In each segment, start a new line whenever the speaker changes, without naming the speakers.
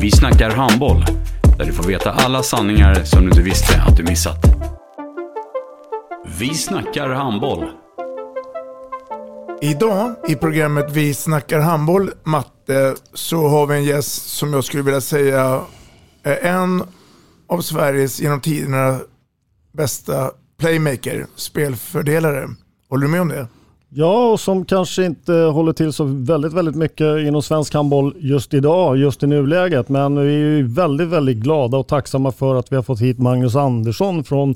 Vi snackar handboll, där du får veta alla sanningar som du inte visste att du missat. Vi snackar handboll.
Idag i programmet Vi snackar handboll, matte, så har vi en gäst som jag skulle vilja säga är en av Sveriges genom tiderna bästa playmaker, spelfördelare. Håller du med om det?
Ja, och som kanske inte håller till så väldigt, väldigt mycket inom svensk handboll just idag, just i nuläget. Men vi är ju väldigt, väldigt glada och tacksamma för att vi har fått hit Magnus Andersson från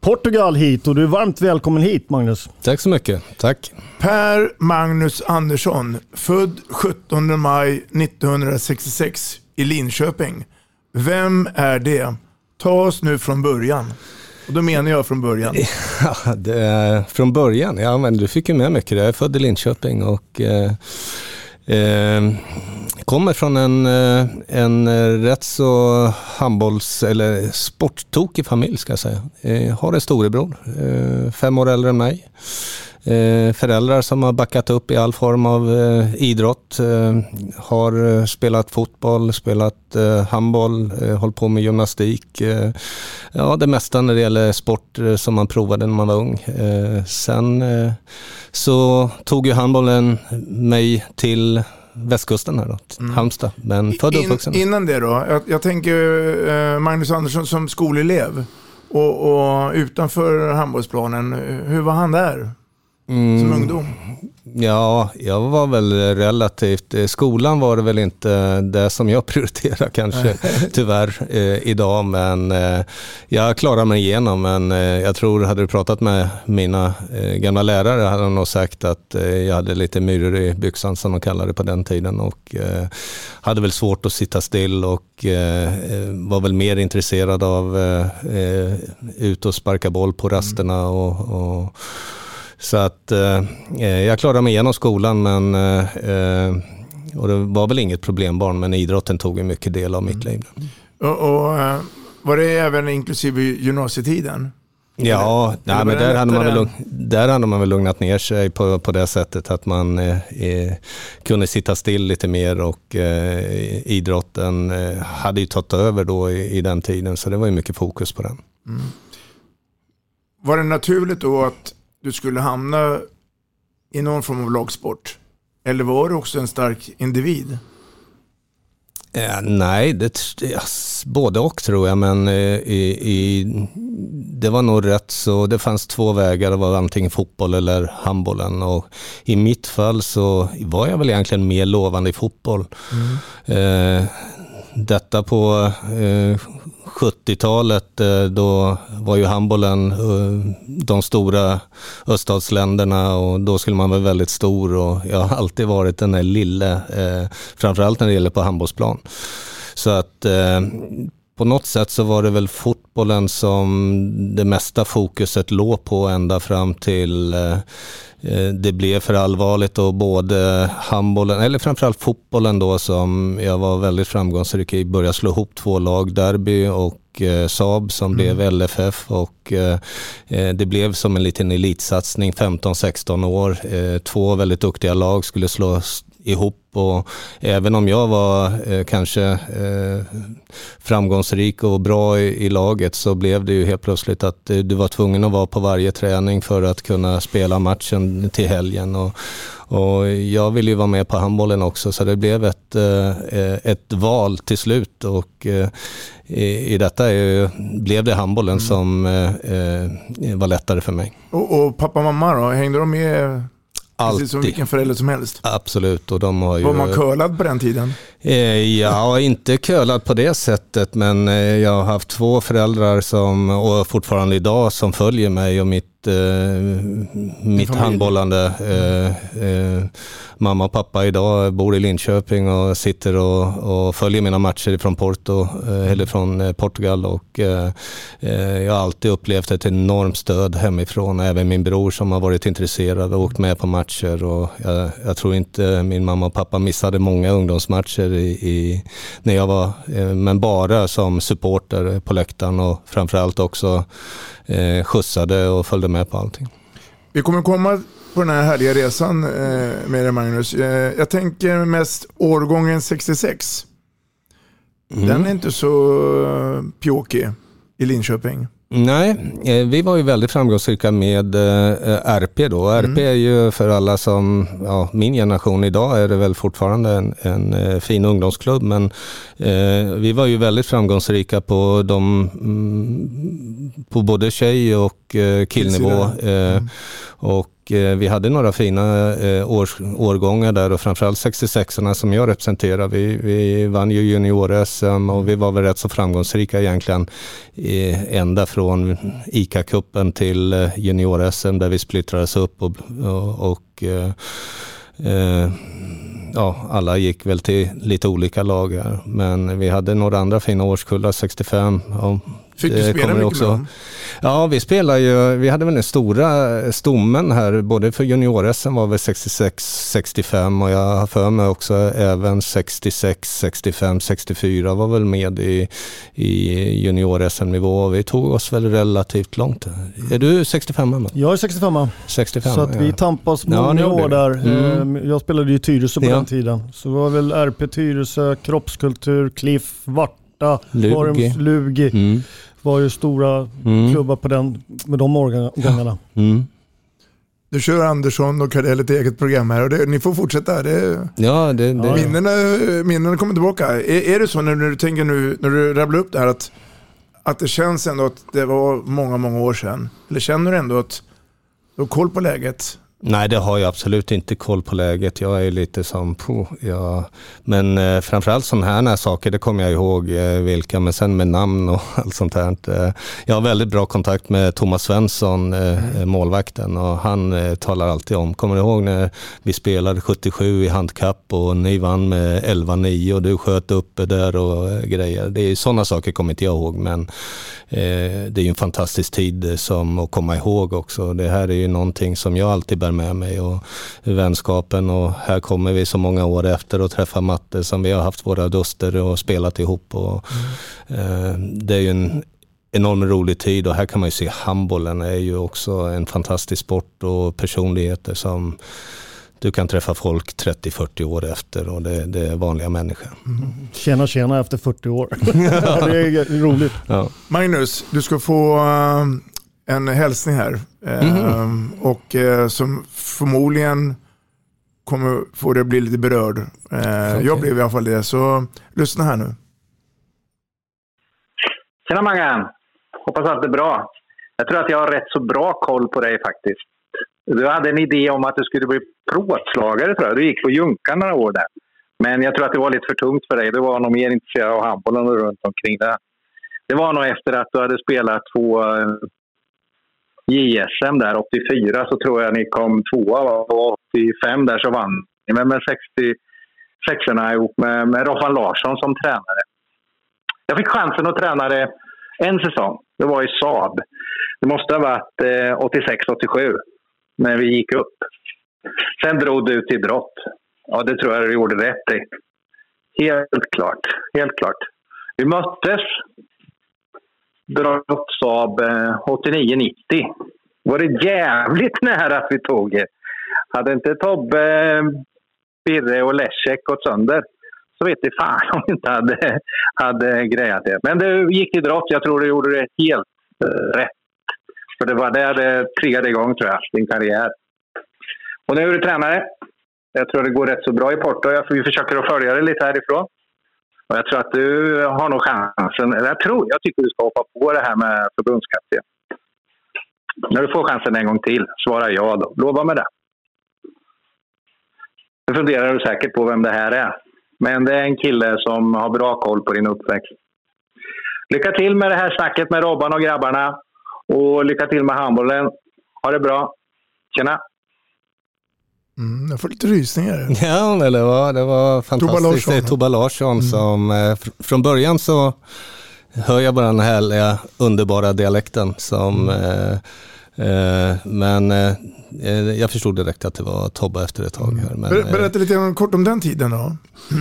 Portugal hit och du är varmt välkommen hit Magnus.
Tack så mycket, tack.
Per Magnus Andersson, född 17 maj 1966 i Linköping. Vem är det? Ta oss nu från början. Och då menar jag från början.
Ja, det, från början, ja men du fick ju med mycket. Jag är född i Linköping och eh, eh, kommer från en, eh, en rätt så handbolls eller sporttokig familj ska jag säga. Jag har en storebror, eh, fem år äldre än mig. Eh, föräldrar som har backat upp i all form av eh, idrott. Eh, har spelat fotboll, spelat handboll, hållit på med gymnastik. Ja, det mesta när det gäller sport som man provade när man var ung. sen så tog ju handbollen mig till västkusten här då, mm. Halmstad, men född och uppvuxen.
innan det då, jag, jag tänker Magnus Andersson som skolelev och, och utanför handbollsplanen, hur var han där? Mm. som ungdom?
Ja, jag var väl relativt, eh, skolan var det väl inte det som jag prioriterar kanske tyvärr eh, idag, men eh, jag klarade mig igenom. Men eh, jag tror, hade du pratat med mina eh, gamla lärare hade de nog sagt att eh, jag hade lite myror i byxan som de kallade det på den tiden och hade väl svårt att sitta still och var väl mer intresserad av ut och sparka boll på rasterna och, och så att eh, eh, jag klarade mig igenom skolan men eh, eh, och det var väl inget problembarn men idrotten tog en mycket del av mitt liv.
Och, och eh, var det även inklusive gymnasietiden?
Ja, nej, men där hade, man väl, där hade man väl lugnat ner sig på, på det sättet att man eh, kunde sitta still lite mer och eh, idrotten eh, hade ju tagit över då i, i, den tiden så det var ju mycket fokus på den. Mm.
Var det naturligt då att du skulle hamna i någon form av lagsport? Eller var du också en stark individ?
Eh, nej, det, både och tror jag, men eh, i, i, det var nog rätt så. Det fanns två vägar, det var antingen fotboll eller handbollen. Och I mitt fall så var jag väl egentligen mer lovande i fotboll. Mm. Eh, detta på eh, 70-talet eh, då var ju handbollen eh, de stora öststatsländerna och då skulle man vara väldigt stor och jag har alltid varit den där lille, eh, framförallt när det gäller på handbollsplan. Så att eh, på något sätt så var det väl fotbollen som det mesta fokuset låg på ända fram till det blev för allvarligt och både handbollen, eller framförallt fotbollen då som jag var väldigt framgångsrik i, började slå ihop två lag, Derby och eh, Saab som mm. blev LFF och eh, det blev som en liten elitsatsning 15-16 år. Eh, två väldigt duktiga lag skulle slås ihop och även om jag var eh, kanske eh, framgångsrik och bra i, i, laget så blev det ju helt plötsligt att eh, du var tvungen att vara på varje träning för att kunna spela matchen till helgen. Och, Och jag ville ju vara med på handbollen också så det blev ett, eh, ett val till slut och eh, i, i detta är, blev det handbollen mm. som eh, var lättare för mig.
Och, och pappa och mamma då, hängde de med Alltid. Precis som vilken förälder som helst.
Absolut. Och de har ju...
Var man curlad på den tiden?
Eh, ja, inte curlad på det sättet, men eh, jag har haft två föräldrar som, och fortfarande idag, som följer mig och mitt eh, mitt handbollande. Eh, eh, mamma och pappa idag bor i Linköping och sitter och, och följer mina matcher från Porto, eh, eller från eh, Portugal och eh, jag har alltid upplevt ett enormt stöd hemifrån. Även min bror som har varit intresserad och åkt med på matcher och jag, jag tror inte min mamma och pappa missade många ungdomsmatcher i, i, när jag var, men bara som supporter på läktaren och framförallt också eh, skjutsade och följde med på allting.
Vi kommer komma på den här härliga resan eh, med dig Magnus. Eh, jag tänker mest årgången 66. Mm. Den är inte så eh, pjåkig i Linköping.
Nej, eh, vi var ju väldigt framgångsrika med eh, RP då. Mm. RP är ju för alla som, ja, min generation idag är det väl fortfarande en, en eh, fin ungdomsklubb men eh, vi var ju väldigt framgångsrika på, de, mm, på både tjej och killnivå. Mm. och Eh, vi hade några fina eh, år, årgångar där och framförallt 66orna som jag representerar. Vi, vi vann ju junior-SM och vi var väl rätt så framgångsrika egentligen eh, ända från ICA-cupen till junior-SM där vi splittrades upp och, och, och eh, ja, alla gick väl till lite olika lag Men vi hade några andra fina årskullar, 65.
Ja, Fick du spela mycket också. med
Ja, vi spelar ju, vi hade väl den stora stommen här, både för junior-SM var väl 66, 65 och jag har för mig också även 66, 65, 64 var väl med i, i junior-SM-nivå. Vi tog oss väl relativt långt. Är du 65
Jag är 65 65 Så att ja. vi tampas många ja, år där. Mm. Ehm, jag spelade ju Tyresö på ja. den tiden. Så det var väl RP Tyresö, kroppskultur, Cliff, Varta, Lugi. Lugi. Mm var ju stora mm. klubbar på den, med de årgångarna. Mm.
Du kör Andersson och Cardell ett eget program här och det, ni får fortsätta. Det,
ja, det, det.
Minnena, minnena kommer tillbaka. Är, är det så när, när du tänker nu, när du rabblar upp det här att, att det känns ändå att det var många, många år sedan? Eller känner du ändå att du har koll på läget?
Nej, det har jag absolut inte koll på läget. Jag är lite som, puh, ja. men eh, framförallt sådana här saker, det kommer jag ihåg eh, vilka, men sen med namn och allt sånt här. Eh, jag har väldigt bra kontakt med Thomas Svensson, eh, mm. målvakten, och han eh, talar alltid om, kommer du ihåg när vi spelade 77 i handikapp och ni vann med 11-9 och du sköt uppe där och eh, grejer. Det är sådana saker kommer inte jag ihåg, men Eh, det är ju en fantastisk tid som att komma ihåg också. Det här är ju någonting som jag alltid bär med mig och vänskapen och här kommer vi så många år efter och träffar Matte som vi har haft våra duster och spelat ihop. Och, mm. det är ju en enormt rolig tid och här kan man ju se handbollen är ju också en fantastisk sport och personligheter som du kan träffa folk 30-40 år efter och det, det, är vanliga människor.
Mm. Tjena tjena efter 40 år. det är roligt. Ja.
Magnus, du ska få uh, en hälsning här. Mm. Och uh, som förmodligen kommer få dig att bli lite berörd. Okay. Jag blev i alla fall det, så lyssna här nu.
Tjena Mangan! Hoppas allt är bra. Jag tror att jag har rätt så bra koll på dig faktiskt. Du hade en idé om att du skulle bli plåtslagare tror jag. Du gick på Junkan några år där. Men jag tror att det var lite för tungt för dig. Du var nog mer intresserad av handbollen och runt omkring det. Det var nog efter att du hade spelat två eh, JSM där, 84, så tror jag ni kom tvåa. Och 85 där så vann ni med, med 66 ihop med, med Roffan Larsson som tränare. Jag fick chansen att träna det en säsong. Det var i Saab. Det måste ha varit eh, 86-87 när vi gick upp. Sen drog du till brott. Ja, det tror jag du gjorde rätt i. Helt klart. Helt klart. Vi möttes brott Saab eh, 89-90. var det jävligt nära att vi tog det. Hade inte Tobbe, eh, Birre och Leszek gått sönder så vet jag fan om vi inte hade, hade grejat det. Men det gick till drott. Jag tror du gjorde det helt eh, rätt. För det var där det triggade igång, tror jag, din karriär. Och nu är du tränare. Jag tror det går rätt så bra i Porto. Vi försöker att följa det lite härifrån. Och jag tror att du har nog chansen. Jag tror, jag tycker du ska hoppa på det här med förbundskapten. När du får chansen en gång till, svara ja då. Lova mig det. Nu funderar du säkert på vem det här är. Men det är en kille som har bra koll på din uppväxt. Lycka till med det här snacket med Robban och grabbarna. Och lycka till med handbollen. Ha det bra. Tjena!
Mm, jag får lite rysningar.
Ja, det var, det var fantastiskt.
Larsson.
Det är Tobbe Larsson
Mm.
som, eh, fr- från början så hör jag bara den härliga, underbara dialekten som, eh, eh, men eh, eh, jag förstod direkt att det var Tobbe efter ett tag. Här, men,
Ber, berätta lite kort om den tiden då.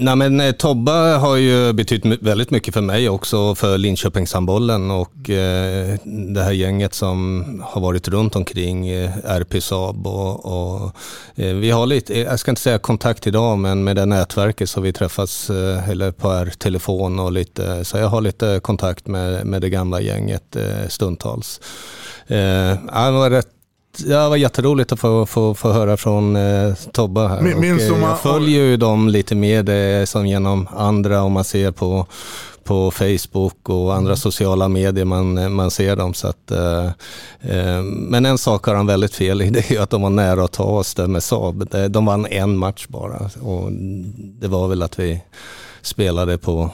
Nej men eh, Tobbe Tobba har ju betytt väldigt mycket för mig också, för Linköpingshandbollen och eh, det här gänget som har varit runt omkring eh, RP Saab och, och eh, vi har lite, eh, jag ska inte säga kontakt idag, men med det nätverket så har vi träffats eh, eller per telefon och lite, så jag har lite kontakt med, med det gamla gänget stundtals. Eh, det var rätt Ja, det var jätteroligt att få, få, få höra från eh, Tobba här.
Min-
Och, eh,
om-
jag följer ju dem lite mer det som genom andra, om man ser på, på Facebook och andra sociala medier, man, eh, man ser dem. Så att, eh, eh, men en sak har han väldigt fel i, det är ju att de var nära att ta oss där med Saab. De vann en match bara och det var väl att vi spelade på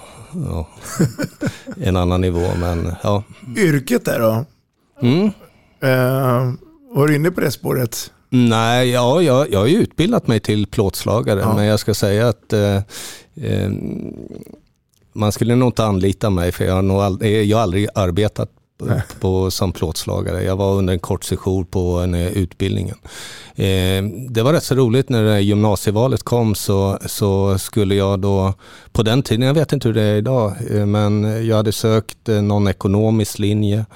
ja, en annan nivå. Men ja.
Yrket där då?
Mm.
Eh, var du inne på det spåret?
Nej, ja, jag, jag har ju utbildat mig till plåtslagare,
Ja.
men jag ska säga att eh, eh, man skulle nog inte anlita mig, för jag har, nog aldrig, jag har aldrig arbetat på, på, som plåtslagare. Jag var under en kort session på en, eh, utbildningen. Eh, det var rätt så roligt när det här gymnasievalet kom så, så skulle jag då, på den tiden, jag vet inte hur det är idag, eh, men jag hade sökt eh, någon ekonomisk linje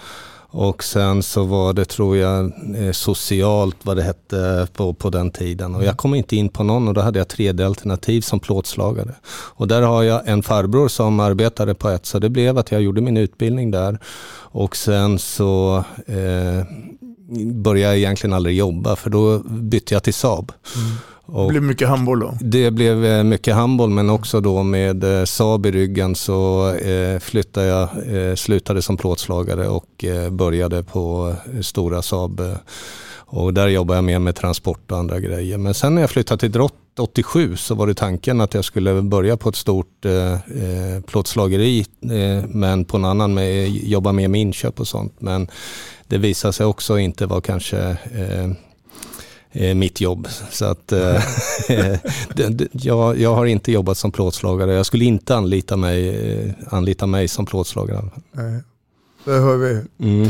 och sen så var det, tror jag, eh, socialt vad det hette på, på den tiden. Och jag kom inte in på någon och då hade jag 3D-alternativ som plåtslagare. Och där har jag en farbror som arbetade på ett, så det blev att jag gjorde min utbildning där. Och sen så eh, började jag egentligen aldrig jobba, för då bytte jag till Saab.
Det
Och
blev mycket handboll då?
det blev eh, mycket handboll men också då med eh, Saab i ryggen så eh, flyttade jag, slutade som plåtslagare och började på stora Saab. Och där jobbade jag mer med transport och andra grejer. Men sen när jag flyttade till Drott 87 så var det tanken att jag skulle börja på ett stort eh, plåtslageri eh, men på en annan med, jobba mer med inköp och sånt. Men det visade sig också inte vara kanske eh, mitt jobb. Så att, eh, det, jag, jag har inte jobbat som plåtslagare. Jag skulle inte anlita mig, eh, anlita mig som plåtslagare.
Nej. Det hör vi.
Mm.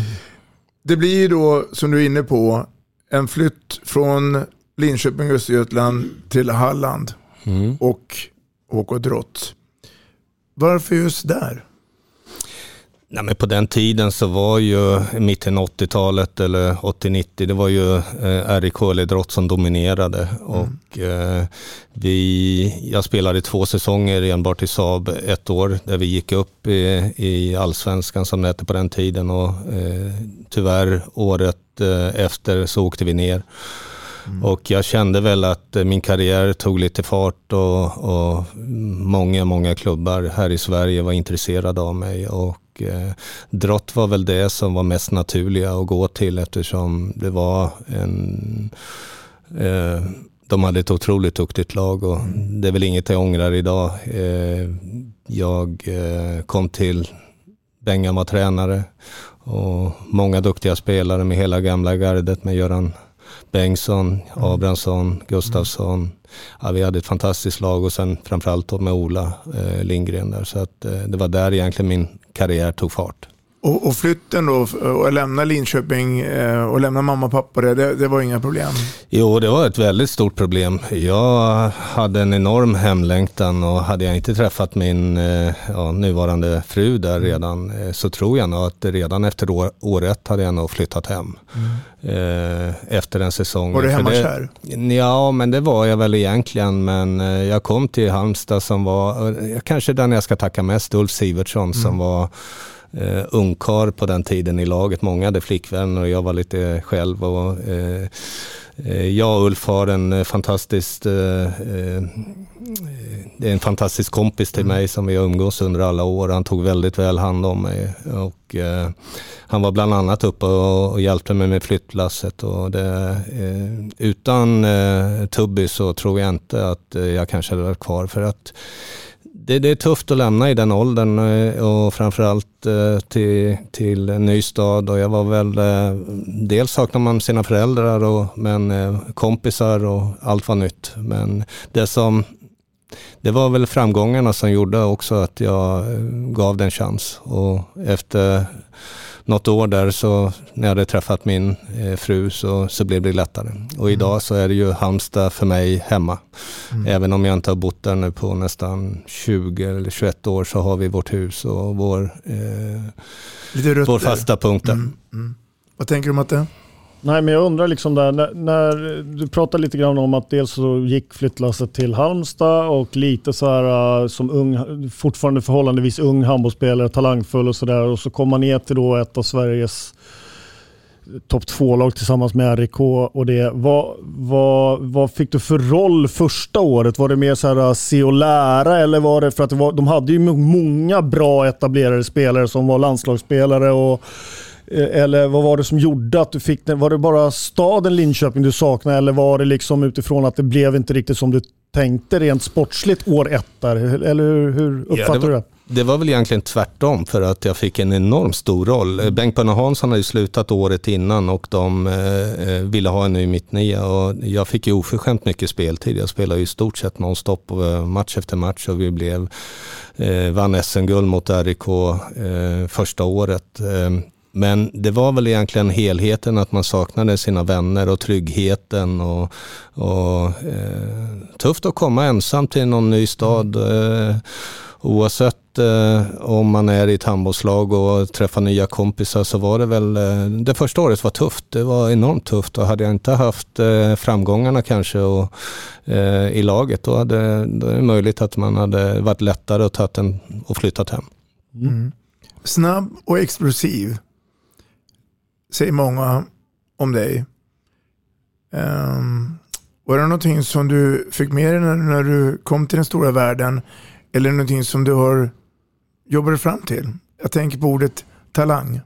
Det blir ju då, som du är inne på, en flytt från Linköping, Östergötland till Halland
Mm.
och HK Drott. Varför just där?
Nej, men på den tiden så var ju mitten 80-talet eller 80-90, det var ju eh, RIK eller idrott som dominerade. Och, eh, vi, jag spelade två säsonger enbart i Saab, ett år där vi gick upp i, i allsvenskan som det hette på den tiden och eh, tyvärr året eh, efter så åkte vi ner. Och jag kände väl att eh, min karriär tog lite fart och, och många, många klubbar här i Sverige var intresserade av mig. Och eh, Drott var väl det som var mest naturliga att gå till eftersom det var en... Eh, de hade ett otroligt duktigt lag och det är väl inget jag ångrar idag. Eh, jag eh, kom till Bengan var tränare och många duktiga spelare med hela gamla gardet med Göran Bengtsson, Abrahamsson, Gustafsson. Ja, vi hade ett fantastiskt lag och sen framförallt med Ola eh, Lindgren där. Så att, eh, det var där egentligen min karriär tog fart.
Och, och flytten då, och lämna Linköping eh, och lämna mamma och pappa, det, det, var inga problem?
Jo, det var ett väldigt stort problem. Jag hade en enorm hemlängtan och hade jag inte träffat min eh, ja, nuvarande fru där redan eh, så tror jag nog att redan efter år, år ett hade jag nog flyttat hem. Eh, efter en säsong.
Var du hemmakär?
Ja, men det var jag väl egentligen. Men jag kom till Halmstad som var, kanske den jag ska tacka mest, Ulf Sivertsson som var eh, ungkar på den tiden i laget. Många hade flickvänner och jag var lite själv. Och, eh, Eh, jag och Ulf har en fantastisk, det är en fantastisk kompis till mig som vi har umgås under alla år. Han tog väldigt väl hand om mig. Och, han var bland annat uppe och, hjälpte mig med flyttlasset. Och det, utan Tubby så tror jag inte att jag kanske hade varit kvar. För att det, det, är tufft att lämna i den åldern eh, och framförallt eh, till, till en ny stad. Och jag var väl, eh, dels saknar man sina föräldrar och, men kompisar och allt var nytt. Men det som det var väl framgångarna som gjorde också att jag gav den en chans. Och efter något år där så när jag hade träffat min eh, fru så, så blev det lättare. Och mm. idag så är det ju Halmstad för mig hemma. Mm. Även om jag inte har bott där nu på nästan 20 eller 21 år så har vi vårt hus och vår, eh, vår fasta punkt där. Mm.
mm. Vad tänker du Matte?
Nej, men jag undrar liksom där, när, när, du pratar lite grann om att dels så gick flyttlasset till Halmstad och lite så här uh, som ung, fortfarande förhållandevis ung handbollsspelare, talangfull och sådär och så kom man ner till då ett av Sveriges topp två-lag tillsammans med RIK och det. Vad, vad, vad fick du för roll första året? Var det mer så här uh, se och lära eller var det för att det var, de hade ju många bra etablerade spelare som var landslagsspelare och eller vad var det som gjorde att du fick den? Var det bara staden Linköping du saknade eller var det liksom utifrån att det blev inte riktigt som du tänkte rent sportsligt år ett där? Eller hur, hur uppfattar ja, det var, du det?
Det var väl egentligen tvärtom för att jag fick en enormt stor roll. Mm. Bengt Bönne Hansson hade ju slutat året innan och de eh, eh, ville ha en ny mittnia och jag fick ju oförskämt mycket speltid. Jag spelade ju i stort sett nonstop eh, match efter match och vi blev, eh, vann SM-guld mot RIK eh, första året. Men det var väl egentligen helheten att man saknade sina vänner och tryggheten. Och, och eh, tufft att komma ensam till någon ny stad. Eh, oavsett eh, om man är i ett handbollslag och träffar nya kompisar så var det väl, eh, det första året var tufft. Det var enormt tufft och hade jag inte haft eh, framgångarna kanske och, eh, i laget då, hade, då är det möjligt att man hade varit lättare att ta den och flyttat hem.
Mm. Snabb och explosiv säger många om dig. Um, var det någonting som du fick med dig när, när, du kom till den stora världen? Eller någonting som du har jobbat fram till? Jag tänker på ordet talang.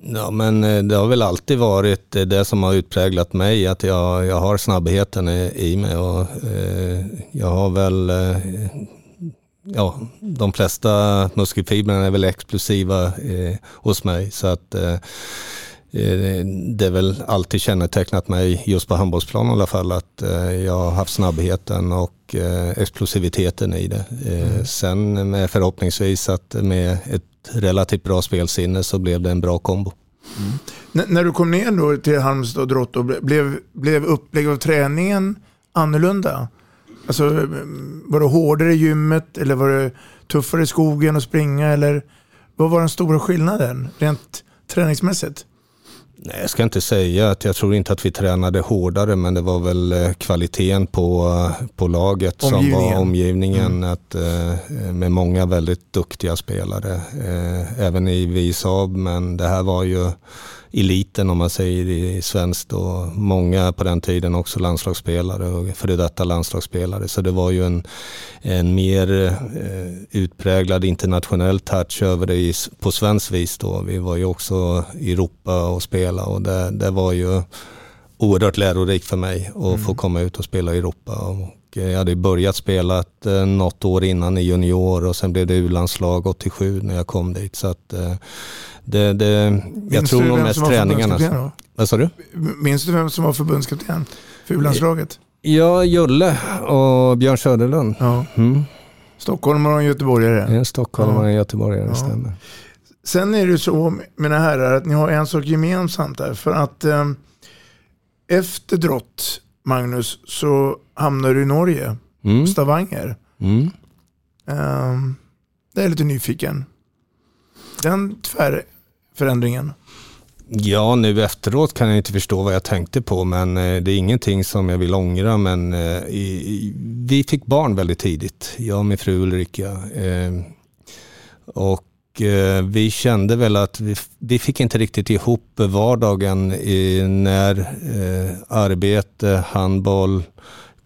Ja, men eh, det har väl alltid varit eh, det som har utpräglat mig, att jag, jag har snabbheten i mig och eh, jag har väl, eh, ja, de flesta muskelfibrerna är väl explosiva eh, hos mig. Så att eh, eh, det är väl alltid kännetecknat mig just på handbollsplan i alla fall att eh, jag har haft snabbheten och eh, explosiviteten i det. Mm. Sen med förhoppningsvis att med ett relativt bra spelsinne så blev det en bra kombo.
Mm. När du kom ner då till Halmstad och Drotto, blev, blev upplägg av träningen annorlunda? Alltså, var det hårdare i gymmet eller var det tuffare i skogen att springa? Eller vad var den stora skillnaden rent träningsmässigt?
Nej, jag ska inte säga att jag tror inte att vi tränade hårdare men det var väl eh, kvaliteten på, på laget som var omgivningen. Mm. Att, eh, med många väldigt duktiga spelare. Eh, även i Visab men det här var ju eliten om man säger i svenskt och många på den tiden också landslagsspelare och före detta landslagsspelare. Så det var ju en, en mer eh, utpräglad internationell touch över det på svensk vis då. Vi var ju också i Europa och spela och det, det var ju oerhört lärorikt för mig att mm. få komma ut och spela i Europa. Och jag hade börjat spela eh, något år innan i junior och sen blev det U-landslag 87 när jag kom dit. Så att, eh, det, det, jag tror nog mest träningarna. Vad sa du?
Minns du vem som var förbundskapten för U-landslaget?
Ja, Julle och Björn Söderlund. Ja. Mm.
Stockholmare och göteborgare.
Ja, stockholmare och göteborgare, ja. stämmer.
Sen är det så, mina herrar, att ni har en sak gemensamt där. För att eh, efter Drott, Magnus, så hamnar du i Norge, mm. Stavanger. Mm. Eh, det är lite nyfiken. Den tvärförändringen.
Ja, nu efteråt kan jag inte förstå vad jag tänkte på, men eh, det är ingenting som jag vill ångra. Men eh, vi fick barn väldigt tidigt, jag och min fru Ulrika. Eh, och eh, vi kände väl att vi, vi fick inte riktigt ihop vardagen när arbete, handboll,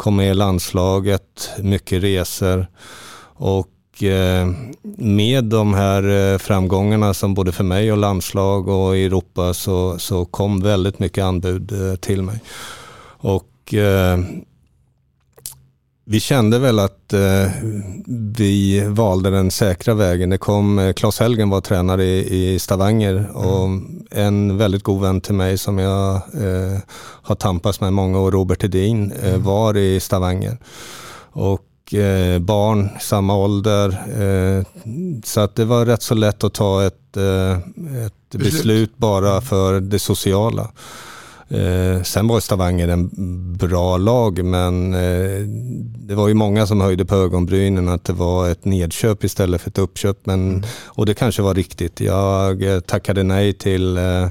kom med i landslaget, mycket resor. Och eh, med de här eh, framgångarna som både för mig och landslag och i Europa så, så kom väldigt mycket anbud eh, till mig. Och eh, vi kände väl att eh, vi valde den säkra vägen. Det kom, eh, Claes Helgen var tränare i, i Stavanger och en väldigt god vän till mig som jag eh, har tampats med många år, Robert Edin, eh, var i Stavanger. Och eh, barn samma ålder. Eh, så att det var rätt så lätt att ta ett, ett beslut bara för det sociala. Eh, sen var Stavanger en bra lag men eh, det var ju många som höjde på ögonbrynen att det var ett nedköp istället för ett uppköp. Men, mm. Och det kanske var riktigt. Jag eh, tackade nej till eh, eh,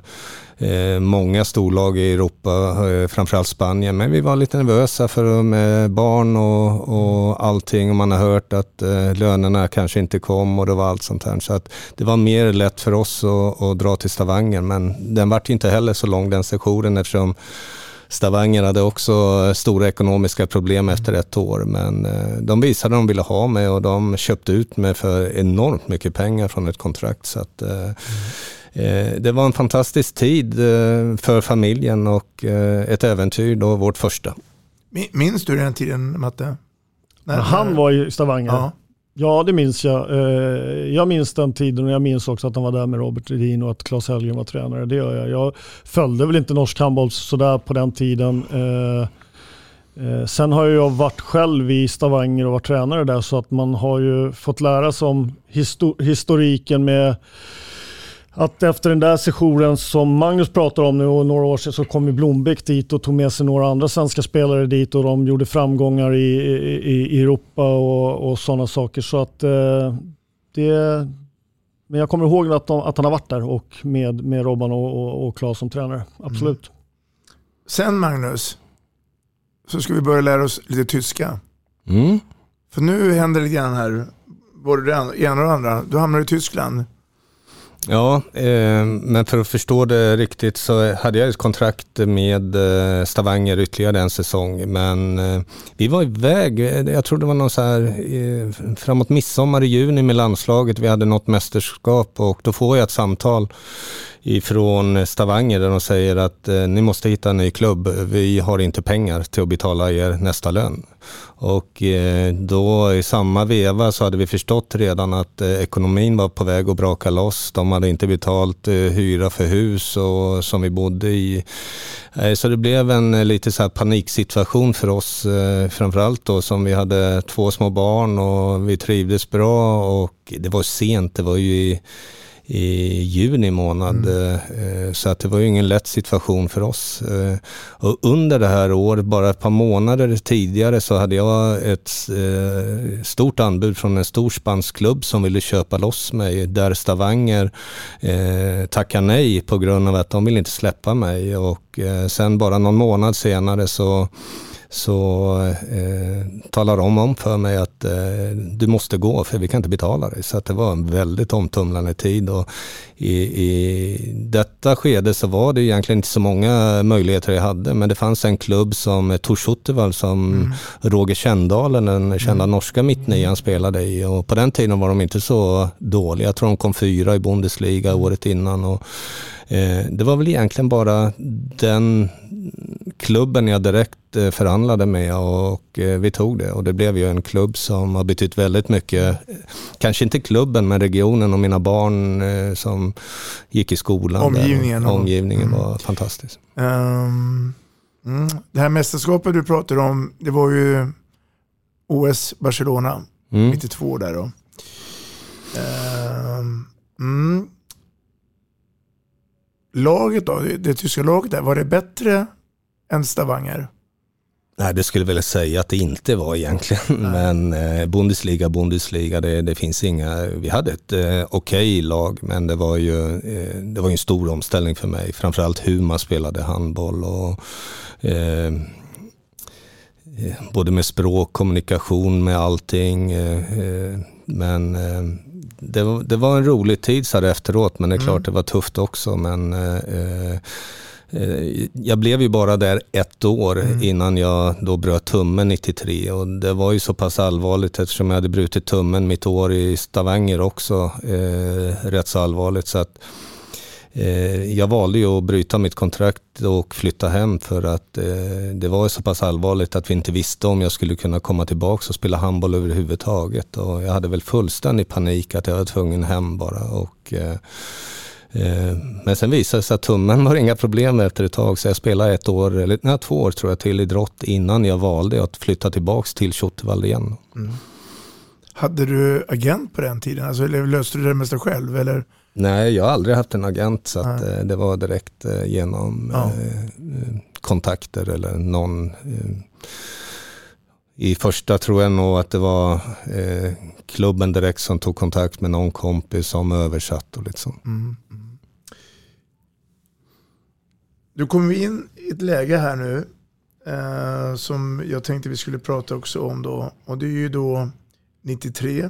Eh, många storlag i Europa, eh, framförallt Spanien. Men vi var lite nervösa för eh, med barn och, och allting och man har hört att lönerna kanske inte kom och det var allt sånt här. Så att det var mer lätt för oss att, att dra till Stavanger men den vart inte heller så lång den sessionen eftersom Stavanger hade också stora ekonomiska problem efter ett år men de visade att de ville ha mig och de köpte ut mig för enormt mycket pengar från ett kontrakt. Så att, mm. Eh, det var en fantastisk tid eh, för familjen och eh, ett äventyr då, vårt första.
Minns du den tiden Matte?
När, han var i Stavanger? Ja. ja. det minns jag. Jag minns den tiden och jag minns också att han var där med Robert Redin och att Claes Helgen var tränare. Det gör jag. Jag följde väl inte norsk handboll sådär på den tiden. Sen har jag varit själv i Stavanger och varit tränare där så att man har ju fått lära sig om historiken med att efter den där sessionen som Magnus pratar om nu och några år sedan så kom ju Blombeck dit och tog med sig några andra svenska spelare dit och de gjorde framgångar i, i, i Europa och, och sådana saker. Så att eh, det... Men jag kommer ihåg att, de, att han har varit där och med, med Robban och, och, och Claes som tränare. Absolut. Mm.
Sen Magnus, så ska vi börja lära oss lite tyska.
Mm.
För nu händer det lite grann här, både det ena och det andra. Du hamnar i Tyskland.
Ja, eh, men för att förstå det riktigt så hade jag ett kontrakt med eh, Stavanger ytterligare en säsong. Men eh, vi var iväg, jag tror det var någon så här eh, framåt midsommar i juni med landslaget. Vi hade något mästerskap och då får jag ett samtal ifrån Stavanger där de säger att eh, ni måste hitta en ny klubb. Vi har inte pengar till att betala er nästa lön. Och eh, då i samma veva så hade vi förstått redan att eh, ekonomin var på väg att braka loss. De hade inte betalt eh, hyra för hus och, som vi bodde i. Eh, så det blev en eh, lite så här paniksituation för oss, eh, framförallt då som vi hade två små barn och vi trivdes bra och det var sent, det var ju i i juni månad. Mm. Eh, så att det var ju ingen lätt situation för oss. Eh, och under det här året, bara ett par månader tidigare, så hade jag ett eh, stort anbud från en stor spansk klubb som ville köpa loss mig, där Stavanger tackade nej på grund av att de vill inte släppa mig. Och sen bara någon månad senare så så eh, talar de om för mig att eh, du måste gå för vi kan inte betala dig. Så det var en väldigt omtumlande tid. Och i, I detta skede så var det egentligen inte så många möjligheter jag hade men det fanns en klubb som Torshotteval som mm. Roger Kändalen, den kända mm. norska mittnian spelade i och på den tiden var de inte så dåliga. Jag tror de kom fyra i Bundesliga året innan. Och, eh, det var väl egentligen bara den klubben jag direkt eh, förhandlade med och eh, vi tog det och det blev ju en klubb som har betytt väldigt mycket. Kanske inte klubben men regionen och mina barn eh, som gick i skolan.
Omgivningen.
Där. Omgivningen mm. var fantastisk.
Um, mm. Det här mästerskapet du pratar om, det var ju OS Barcelona, mm. 92 där då. Um, laget då, det, det tyska laget där, var det bättre än Stavanger?
Nej, det skulle väl säga att det inte var egentligen. Nej. Men eh, Bundesliga, Bundesliga, det, det, finns inga. Vi hade ett eh, okej okay lag, men det var ju eh, det var en stor omställning för mig. Framförallt hur man spelade handboll och eh, eh både med språk, kommunikation med allting. Eh, men eh, det, var, det var en rolig tid så här efteråt, men det är klart det var tufft också. Men eh, eh, jag blev ju bara där ett år innan jag då bröt tummen 93 och det var ju så pass allvarligt eftersom jag hade brutit tummen mitt år i Stavanger också, eh, rätt så allvarligt. Så att, Eh, jag valde ju att bryta mitt kontrakt och flytta hem för att eh, det var så pass allvarligt att vi inte visste om jag skulle kunna komma tillbaka och spela handboll överhuvudtaget. Och jag hade väl fullständig panik att jag var tvungen hem bara. Och, eh, eh, men sen visade det sig att tummen var inga problem efter ett tag så jag spelade ett år, eller nej, två år tror jag till idrott innan jag valde att flytta tillbaka till Tjottevall igen. Mm.
Hade du agent på den tiden? Alltså, eller löste du det mesta själv? Eller?
Nej, jag har aldrig haft en agent så att, eh, det var direkt eh, genom
Ja.
eh, eh, kontakter eller någon. Eh, I första tror jag nog att det var klubben direkt som tog kontakt med någon kompis som översatt och liksom.
Mm. Du kommer in i ett läge här nu eh, som jag tänkte vi skulle prata också om då. Och det är ju då 93.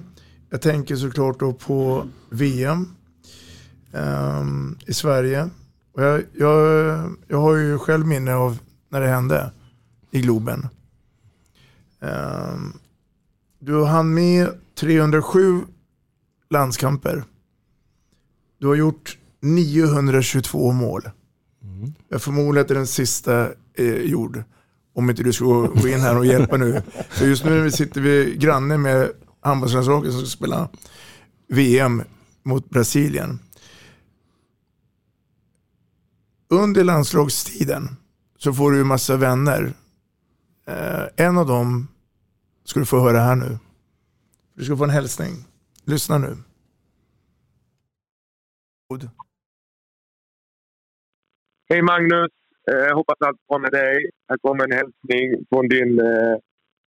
Jag tänker såklart då på VM ehm, i Sverige. Och jag, jag, jag har ju själv minne av när det hände i Globen. Ehm, du hann med 307 landskamper. Du har gjort 922 mål. Jag förmodar att det är den sista eh, gjord. Om inte du ska gå gå in här och hjälpa nu. För just nu sitter vi granne med handbollslandslaget som ska spela VM mot Brasilien. Under landslagstiden så får du ju massa vänner. Eh, en av dem ska du få höra här nu. Du ska få en hälsning. Lyssna nu.
Hej Magnus! Eh, hoppas allt är bra med dig. Här kommer en hälsning från din eh,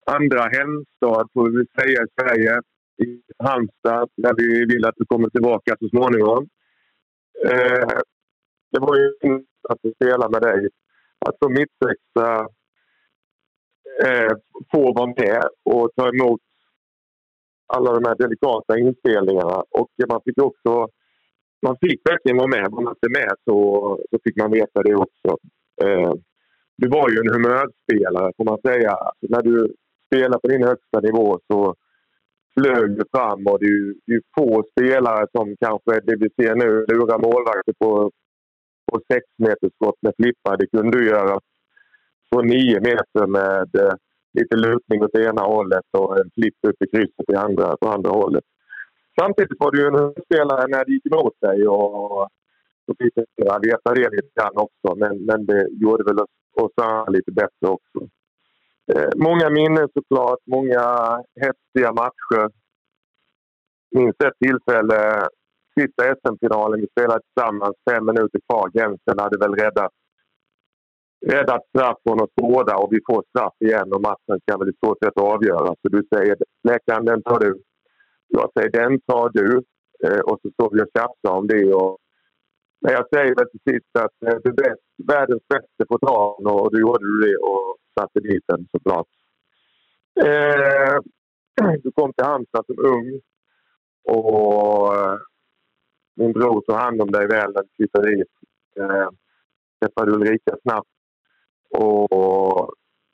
andra hemstad, får vi säga, i Sverige. I Halmstad, där vi vill att du kommer tillbaka så småningom. Eh, det var ju en att få spela med dig. Alltså, att som mittsexa eh, eh få vara med och ta emot alla de här delikata inspelningarna. Och man fick också man fick verkligen vara med. Var man inte med så, så fick man veta det också. Eh, du var ju en humörspelare får man säga. Alltså, när du spelar på din högsta nivå så flög du fram och du, det är få spelare som kanske det vi ser nu lurar målvakter på, på sex meters skott med flippar. Det kunde du göra på nio meter med eh, lite lutning åt ena hållet och en flipp upp i krysset i andra, på andra hållet. Samtidigt var du ju en spelare när det gick emot dig och så fick jag veta det lite grann också. Men, men det gjorde väl oss, andra lite bättre också. Eh, många minnen såklart, många häftiga matcher. Minns ett tillfälle, sista SM-finalen, vi spelade tillsammans, fem minuter kvar. Jensen hade väl räddat, räddat straff från oss båda och vi får straff igen och matchen kan väl i stort sett avgöras. Så du säger läkaren, den tar du. Jag säger den tar du. Eh, och så står vi och tjafsar om det. Och, men jag säger väl till sist att eh, du är bäst, världens bästa på dagen och då gjorde du det och satte dit den såklart. Eh, du kom till Halmstad som ung och eh, min bror tog hand om dig väl när du flyttade hit. Eh, träffade Ulrika snabbt och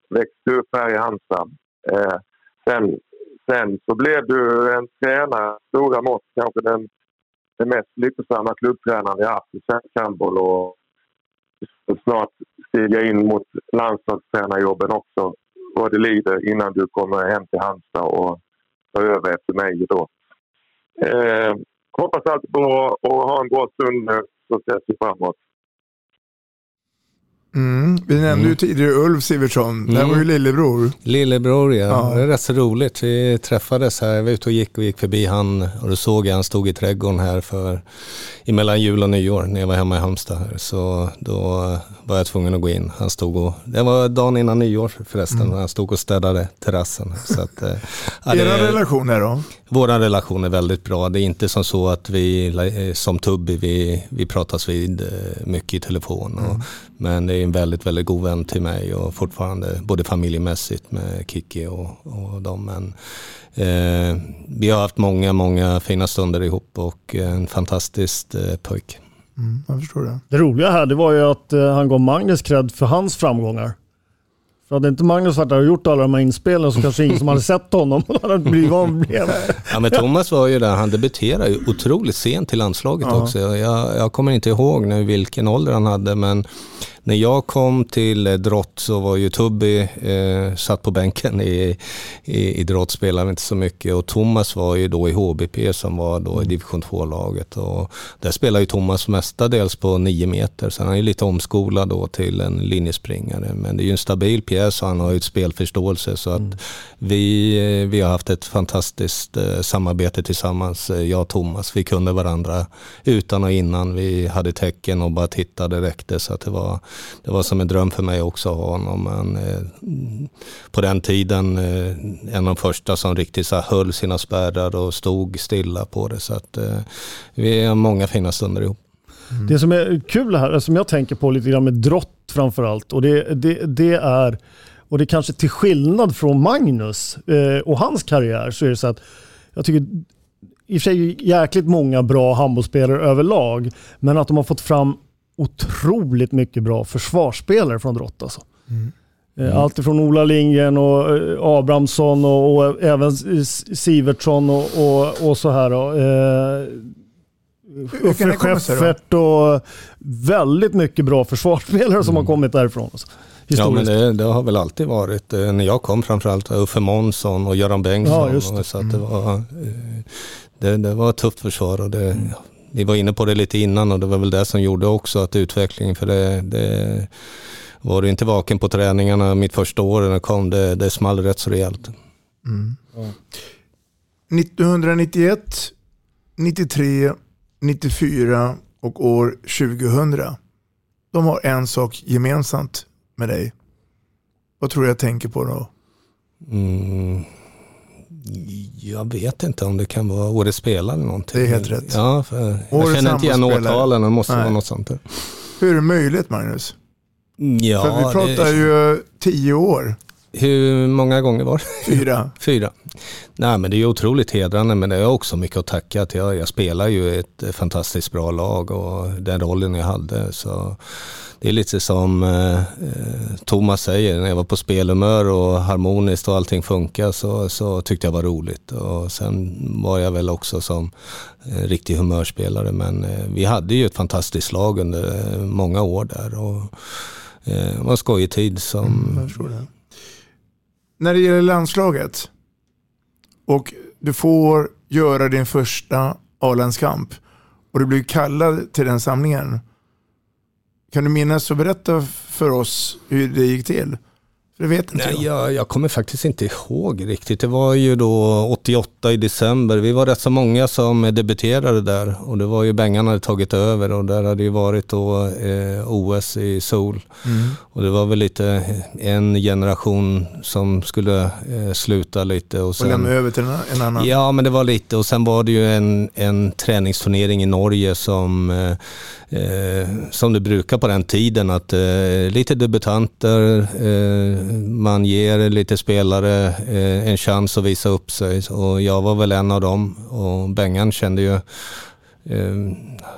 växte upp här i Halmstad. Eh, sen, sen så blev du en tränare, stora mått, kanske den, den mest lyckosamma klubbtränaren vi haft i svensk handboll och snart stiga in mot landslagstränarjobben också vad det lider innan du kommer hem till Halmstad och tar över efter mig då. Eh, hoppas allt är bra och ha en bra stund nu så ses vi framåt.
Mm. Vi nämnde ju tidigare Ulf Sivertsson. Det här var ju lillebror.
Lillebror ja.
Ja.
det är rätt så roligt. Vi träffades här, jag var ute och gick och gick förbi han och då såg jag han stod i trädgården här för emellan jul och nyår när jag var hemma i Halmstad. Här. Så då var jag tvungen att gå in. Han stod och, det var dagen innan nyår förresten,
Mm.
han stod och städade terrassen. Så att, eh, ja,
Era
det-
relationer då?
Vår relation är väldigt bra. Det är inte som så att vi, eh, som Tubby, vi, vi pratas vid eh, mycket i telefon. Och, Men det är en väldigt, väldigt god vän till mig och fortfarande både familjemässigt med Kiki och, och dem. Men, eh, vi har haft många, många fina stunder ihop och en fantastisk eh, pojk.
Mm, jag förstår det.
Det roliga här det var ju att eh, han gav Magnus cred för hans framgångar. För hade inte Magnus varit där och gjort alla de här inspelen så kanske ingen som hade sett honom hade blivit vad han blev.
Ja, men Thomas var ju där, han debuterade ju otroligt sent till landslaget
Ja.
också. Jag, jag kommer inte ihåg nu vilken ålder han hade, men när jag kom till eh, Drott så var ju Tubby eh, satt på bänken i, i, i Drott, spelade inte så mycket. Och Thomas var ju då i HBP som var då i division 2-laget och där spelade ju Thomas mestadels på 9 meter. Han är ju lite omskolad då till en linjespringare. Men det är ju en stabil pjäs och han har ju ett spelförståelse. Så att vi, eh, vi har haft ett fantastiskt eh, samarbete tillsammans, eh, jag och Thomas. Vi kunde varandra utan och innan. Vi hade tecken och bara tittade räckte. Så att det var, det var som en dröm för mig också att ha honom. Men, eh, på den tiden eh, en av de första som riktigt så här höll sina spärrar och stod stilla på det. Så att eh, vi har många fina stunder ihop. Mm.
Det som är kul här, som jag tänker på lite grann med drott framförallt, och det, det, det är, och det är kanske till skillnad från Magnus eh, och hans karriär, så är det så att jag tycker i och för sig jäkligt många bra handbollsspelare överlag, men att de har fått fram otroligt mycket bra försvarsspelare från drott alltså. Eh, Allt ifrån Ola Lindgren och eh, Abrahamsson och, och även Sivertsson och, och, och så här. Eh,
då?
Scheffert och väldigt mycket bra försvarsspelare som har kommit därifrån. Alltså,
Ja men det, det har väl alltid varit. När jag kom framförallt var Uffe Månsson och Göran Bengtsson.
Ja, det.
Så att det, var, eh, det, det var ett tufft försvar och det, vi var inne på det lite innan och det var väl det som gjorde också att utvecklingen, för det, det var du inte vaken på träningarna mitt första år när det kom, det, det small rätt så rejält.
Mm. 1991, 93, 94 och år 2000. De har en sak gemensamt med dig. Vad tror du jag tänker på då?
Mm, jag vet inte om det kan vara årets spelare eller någonting.
Det är helt rätt.
Ja, för jag
Årets
känner inte igen årtalen, det måste
Nej.
vara något sånt.
Hur är det möjligt Magnus?
Ja,
För vi pratar
det-
ju tio år.
Hur många gånger var det?
Fyra.
Fyra. Nej men det är otroligt hedrande men det är också mycket att tacka. Jag, jag spelar ju ett fantastiskt bra lag och den rollen jag hade. Så det är lite som eh, eh, Thomas säger, när jag var på spelhumör och harmoniskt och allting funkar så, så tyckte jag var roligt. Och sen var jag väl också som eh, riktig humörspelare men eh, vi hade ju ett fantastiskt lag under eh, många år där. Och, eh, det var en skojig tid som...
Mm, jag det. När det gäller landslaget och du får göra din första A-landskamp och du blir kallad till den samlingen. Kan du minnas och berätta för oss hur det gick till? Det vet inte
Nej,
jag.
jag, jag kommer faktiskt inte ihåg riktigt. Det var ju då 88 i december. Vi var rätt så många som debuterade där och det var ju Bengan hade tagit över och där hade ju varit då eh, OS i Seoul.
Mm.
Och det var väl lite en generation som skulle eh, sluta lite. Och,
Och
sen,
lämna över till en, annan.
Ja, men det var lite och sen var det ju en, en träningsturnering i Norge som, eh, eh, som det brukar på den tiden. Att eh, lite debutanter, eh, man ger lite spelare eh, en chans att visa upp sig. Och jag var väl en av dem. Och Bengan kände ju Eh,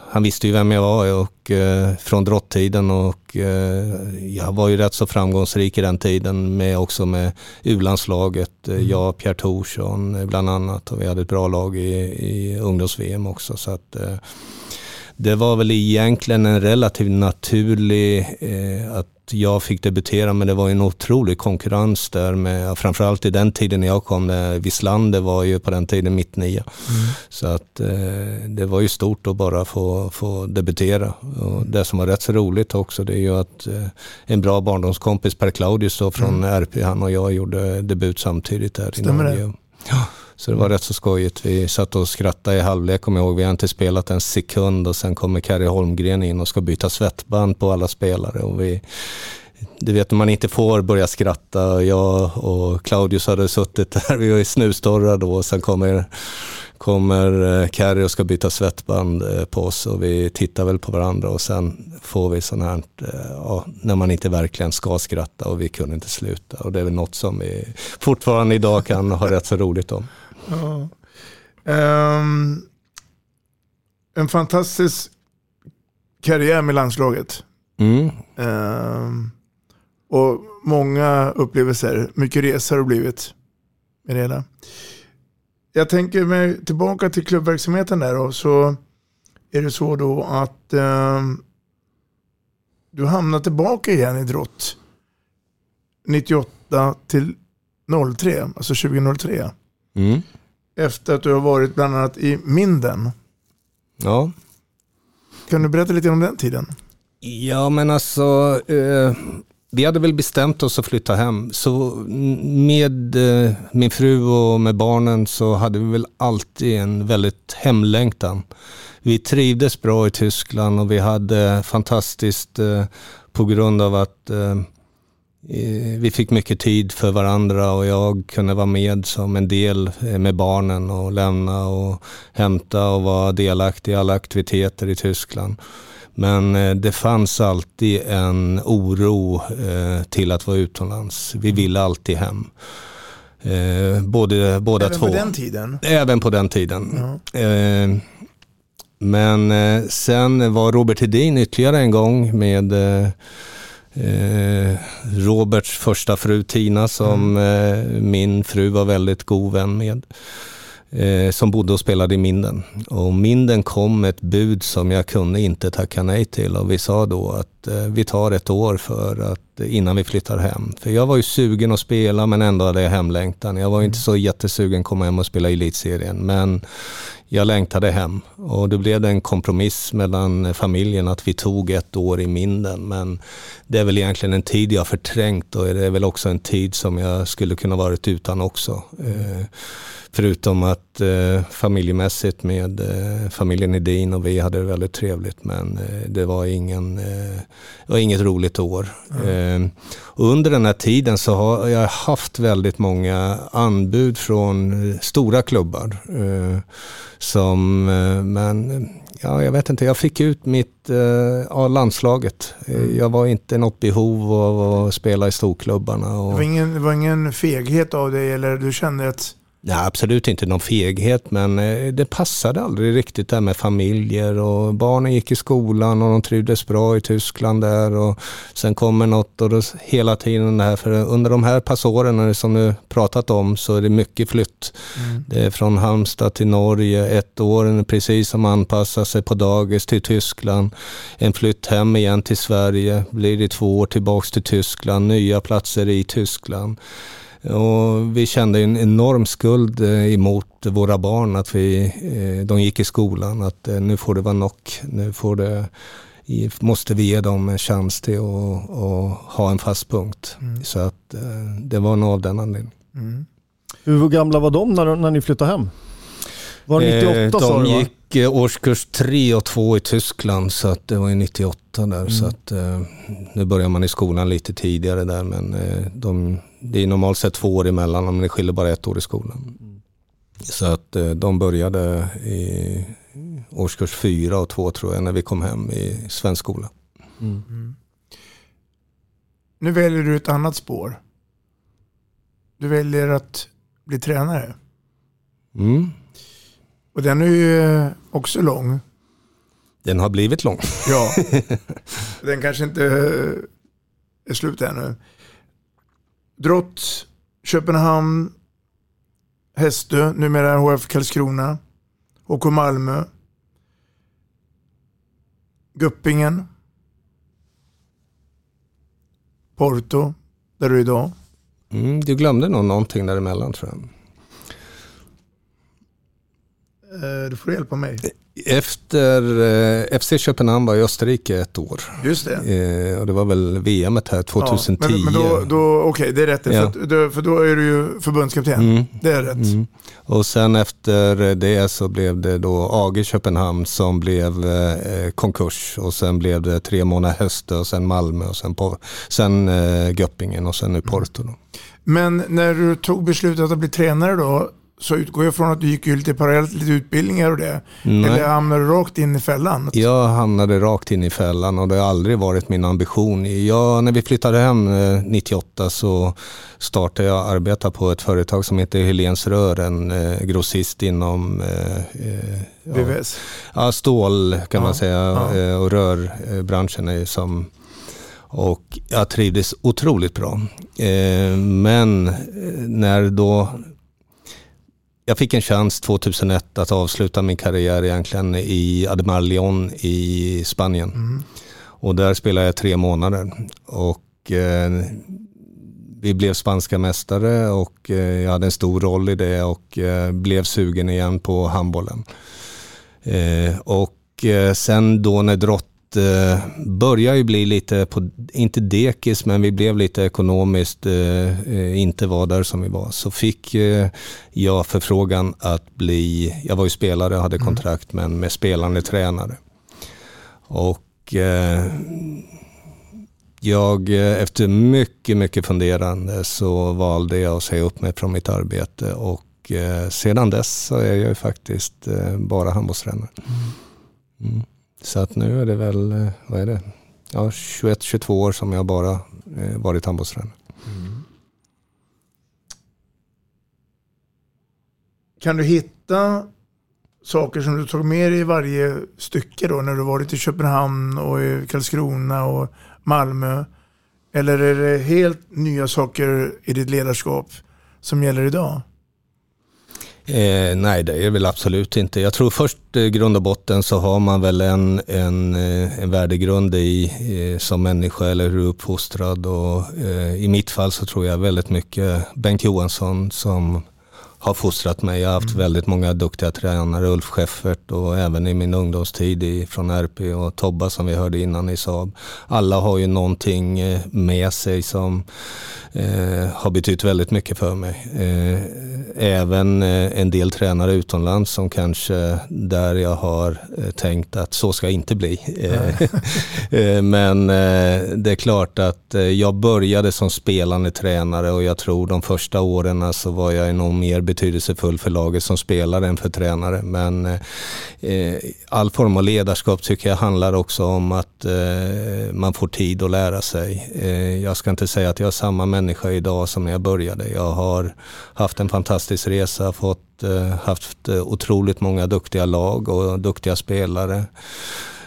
han visste ju vem jag var och, eh, från drottiden och jag var ju rätt så framgångsrik i den tiden med också med U-landslaget. Eh, Jag, Pierre Thorsson bland annat. Och vi hade ett bra lag i, i ungdoms-VM också. Så att, det var väl egentligen en relativt naturlig eh, att jag fick debutera men det var en otrolig konkurrens där med, framförallt i den tiden när jag kom, Wislander var ju på den tiden mitt nia. Så att eh, det var ju stort att bara få, få debutera. Och det som var rätt så roligt också det är ju att eh, en bra barndomskompis Per Claudius då från RP, han och jag gjorde debut samtidigt där i
Stämmer det?
Norge. Ja, så det var rätt så skojigt. Vi satt och skrattade i halvlek kommer jag ihåg. Vi har inte spelat en sekund och sen kommer Kari Holmgren in och ska byta svettband på alla spelare. Och vi, du vet när man inte får börja skratta. Jag och Claudius hade suttit där, vi var i snustorra då och sen kommer kommer eh, Carrie och ska byta svettband eh, på oss och vi tittar väl på varandra och sen får vi sånt här, eh, ja, när man inte verkligen ska skratta och vi kunde inte sluta. Och det är väl något som vi fortfarande idag kan ha rätt så roligt om.
Ja. Um, en fantastisk karriär med landslaget.
Mm.
Um, och många upplevelser, mycket resor har blivit med det hela. Jag tänker mig tillbaka till klubbverksamheten där och så är det så då att um, du hamnar tillbaka igen i Drott 98 till 03, alltså 2003.
Mm.
Efter att du har varit bland annat i Minden.
Ja.
Kan du berätta lite om den tiden?
Ja men alltså, eh, vi hade väl bestämt oss att flytta hem. Så med eh, min fru och med barnen så hade vi väl alltid en väldigt hemlängtan. Vi trivdes bra i Tyskland och vi hade fantastiskt eh, på grund av att eh, vi fick mycket tid för varandra och jag kunde vara med som en del eh, med barnen och lämna och hämta och vara delaktig i alla aktiviteter i Tyskland. Men eh, det fanns alltid en oro eh, till att vara utomlands. Vi ville alltid hem. Både, båda
Även
två.
på den tiden?
Även på den tiden.
Ja.
Men sen var Robert Hedin ytterligare en gång med Eh, Roberts första fru Tina som mm. eh, min fru var väldigt god vän med. Eh, som bodde och spelade i Minden. Och Minden kom ett bud som jag kunde inte tacka nej till och vi sa då att eh, vi tar ett år för att innan vi flyttar hem. För jag var ju sugen att spela men ändå hade jag hemlängtan. Jag var inte så jättesugen att komma hem och spela i elitserien men jag längtade hem och då blev det en kompromiss mellan familjen att vi tog ett år i Minden. Men det är väl egentligen en tid jag förträngt och det är väl också en tid som jag skulle kunna varit utan också. Eh, förutom att eh, familjemässigt med eh, familjen Edin och vi hade det väldigt trevligt men eh, det var, ingen, det var inget roligt år. Mm. under den här tiden så har jag haft väldigt många anbud från stora klubbar. som, men ja, jag vet inte, jag fick ut mitt ja, landslaget. Mm. Jag var inte något behov av att spela i storklubbarna. Och...
Det, var ingen, det var ingen feghet av dig eller du kände att
Nej, absolut inte någon feghet, men eh, det passade aldrig riktigt där med familjer och barnen gick i skolan och de trivdes bra i Tyskland där och sen kommer något och då, hela tiden det här, för under de här passåren som du pratat om så är det mycket flytt. Mm. Det är från Halmstad till Norge, ett år precis som anpassar sig på dagis till Tyskland, en flytt hem igen till Sverige, blir det två år tillbaks till Tyskland, nya platser i Tyskland. Och vi kände en enorm skuld eh, emot våra barn att vi, eh, de gick i skolan. Att eh, nu får det vara nog. Nu får det, måste vi ge dem en chans till att, att ha en fast punkt. Mm. Så att det var nog av den anledningen.
Mm. Hur gamla var de när, när ni flyttade hem? Var det 98
eh,
sa
du De gick årskurs 3 och 2 i Tyskland så att det var ju 98 där. Mm. Så att, eh, nu börjar man i skolan lite tidigare där men eh, de, det är normalt sett två år emellan men det skiljer bara ett år i skolan. Mm. Så att eh, de började i årskurs 4 och 2 tror jag när vi kom hem i svensk skola. Mm. mm.
Nu väljer du ett annat spår. Du väljer att bli tränare.
Mm.
Och den är ju också lång.
Den har blivit lång.
Ja. Den kanske inte är slut ännu. Drott, Köpenhamn, Hästö, numera HF Karlskrona, HK Malmö, Guppingen, Porto, där du är idag.
Mm, du glömde nog någonting däremellan tror jag.
Eh, du får hjälpa mig.
Efter eh, FC Köpenhamn var i Österrike ett år.
Just det.
Eh, och det var väl VM här 2010. Ja,
men, men då, då, Okej, okay, det är rätt. Ja. För, för, då är du ju förbundskapten. Mm. Det är rätt. Mm.
Och sen efter det så blev det då AG Köpenhamn som blev eh, konkurs. Och sen blev det tre månader höst och sen Malmö och sen, på, sen eh, Göppingen och sen nu Porto. Då.
Men när du tog beslutet att bli tränare då så utgår jag från att du gick ju lite parallellt lite utbildningar och det.
Nej.
Eller hamnade du rakt in i fällan?
Jag hamnade rakt in i fällan och det har aldrig varit min ambition. Jag, när vi flyttade hem eh, 98 så startade jag arbeta på ett företag som heter Helens Rör, en eh, grossist inom eh, eh, ja,
VVS?
Ja, stål kan
Ja,
man säga
ja.
eh, och rörbranschen är som och jag trivdes otroligt bra. Eh, men eh, när då jag fick en chans 2001 att avsluta min karriär egentligen i Ademar Leon i Spanien. Och där spelade jag tre månader. Och eh, vi blev spanska mästare och eh, jag hade en stor roll i det och eh, blev sugen igen på handbollen. Eh, och eh, sen då när Drott eh, började ju bli lite, på, inte dekis, men vi blev lite ekonomiskt eh, eh, inte var där som vi var. Så fick eh, jag förfrågan att bli, jag var ju spelare hade kontrakt, men med spelande tränare. Och eh, jag, eh, efter mycket, mycket funderande så valde jag att säga upp mig från mitt arbete och eh, sedan dess så är jag ju faktiskt bara handbollstränare. Mm. Så att nu är det väl, eh, vad är det, ja, 21-22 år som jag bara eh, varit handbollstränare. Mm.
Kan du hitta saker som du tog med dig i varje stycke då när du varit i Köpenhamn och i Karlskrona och Malmö? Eller är det helt nya saker i ditt ledarskap som gäller idag?
Eh, nej, det är det väl absolut inte. Jag tror först i eh, grund och botten så har man väl en, en, eh, en värdegrund i, eh, som människa eller hur du är uppfostrad. Och, eh, I mitt fall så tror jag väldigt mycket Bengt Johansson som har fostrat mig. Jag har haft väldigt många duktiga tränare, Ulf Scheffert och även i min ungdomstid i, från RP och Tobba som vi hörde innan i Saab. Alla har ju någonting eh, med sig som eh, har betytt väldigt mycket för mig. Eh, även eh, en del tränare utomlands som kanske där jag har eh, tänkt att så ska jag inte bli. Eh, Men det är klart att jag började som spelande tränare och jag tror de första åren så var jag nog mer betydelsefull för laget som spelare än för tränare. Men eh, all form av ledarskap tycker jag handlar också om att eh, man får tid att lära sig. Eh, jag ska inte säga att jag är samma människa idag som när jag började. Jag har haft en fantastisk resa, fått, eh, haft eh, otroligt många duktiga lag och duktiga spelare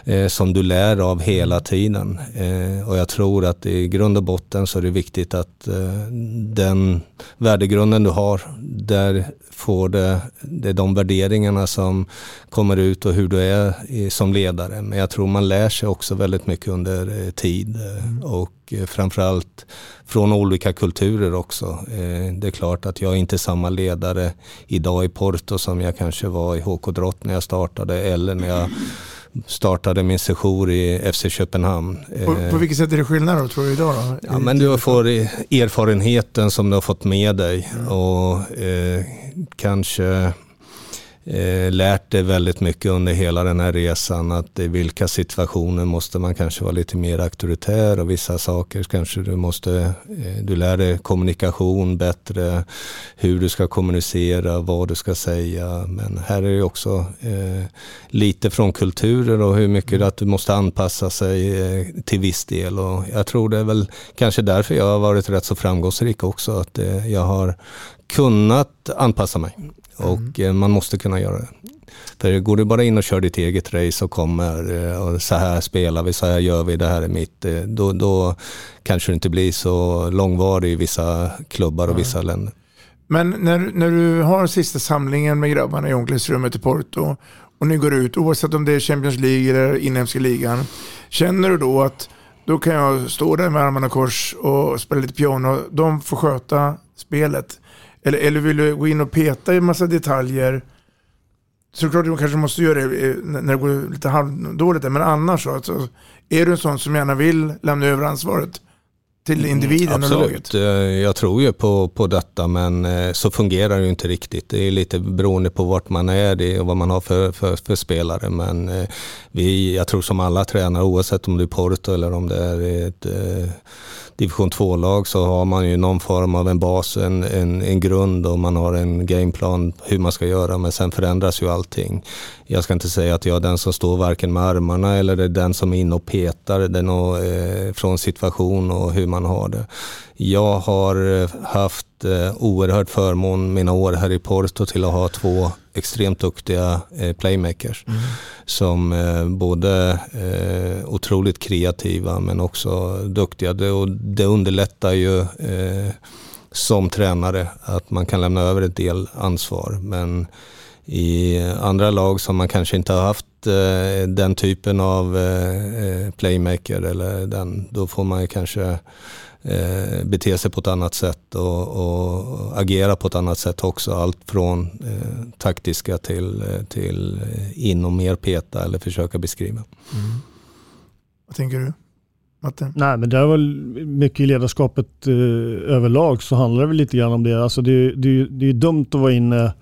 eh, som du lär av hela tiden. Eh, och jag tror att i grund och botten så är det viktigt att eh, den värdegrunden du har, där får det, det är de värderingarna som kommer ut och hur du är i, som ledare. Men jag tror man lär sig också väldigt mycket under eh, tid eh, och eh, framförallt från olika kulturer också. Eh, det är klart att jag är inte samma ledare idag i Porto som jag kanske var i HK Drott när jag startade eller när jag startade min sejour i FC Köpenhamn.
På,
Eh,
på vilket sätt är det skillnad då, tror du idag? Då?
Ja, men du får erfarenheten som du har fått med dig och eh, kanske eh, lärt dig väldigt mycket under hela den här resan. Att i vilka situationer måste man kanske vara lite mer auktoritär och vissa saker kanske du måste, eh, du lär dig kommunikation bättre, hur du ska kommunicera, vad du ska säga. Men här är det också eh, lite från kulturer och hur mycket att du måste anpassa sig eh, till viss del. Och jag tror det är väl kanske därför jag har varit rätt så framgångsrik också. Att eh, jag har kunnat anpassa mig och eh, man måste kunna göra det. För går du bara in och kör ditt eget race och kommer eh, och så här spelar vi, så här gör vi, det här är mitt. eh, Då, då kanske det inte blir så långvarig i vissa klubbar och vissa länder.
Men när, när du har sista samlingen med grabbarna i omklädningsrummet i Porto och ni går ut, oavsett om det är Champions League eller inhemska ligan, känner du då att då kan jag stå där med armarna kors och spela lite piano, de får sköta spelet? Eller, eller vill du gå in och peta i massa detaljer? Såklart du kanske måste göra det eh, när det går lite halvdåligt, men annars så, alltså, är du en sån som gärna vill lämna över ansvaret? till individen och laget?
Absolut, Eh, jag tror ju på, på detta men eh, så fungerar det ju inte riktigt. Det är lite beroende på vart man är och vad man har för, för, för spelare. Men vi, jag tror som alla tränare, oavsett om det är Porto eller om det är ett division 2-lag så har man ju någon form av en bas, en, en, en grund och man har en gameplan hur man ska göra men sen förändras ju allting. Jag ska inte säga att jag är den som står varken med armarna eller är den som är inne och petar den och, eh, från situation och hur man har det. Jag har eh, haft eh, oerhört förmån mina år här i Porto till att ha två extremt duktiga eh, playmakers.
Mm.
Som både otroligt kreativa men också duktiga. Det, och det underlättar ju som tränare att man kan lämna över ett del ansvar. Men i andra lag som man kanske inte har haft den typen av playmaker eller den, då får man ju kanske eh, bete sig på ett annat sätt och, och agera på ett annat sätt också. Allt från eh, taktiska till, eh, till in och mer peta eller försöka beskriva.
Vad tänker du? Matte?
Nej, men det är väl mycket i ledarskapet eh, överlag så handlar det väl lite grann om det. Alltså det, det, det är dumt att vara inne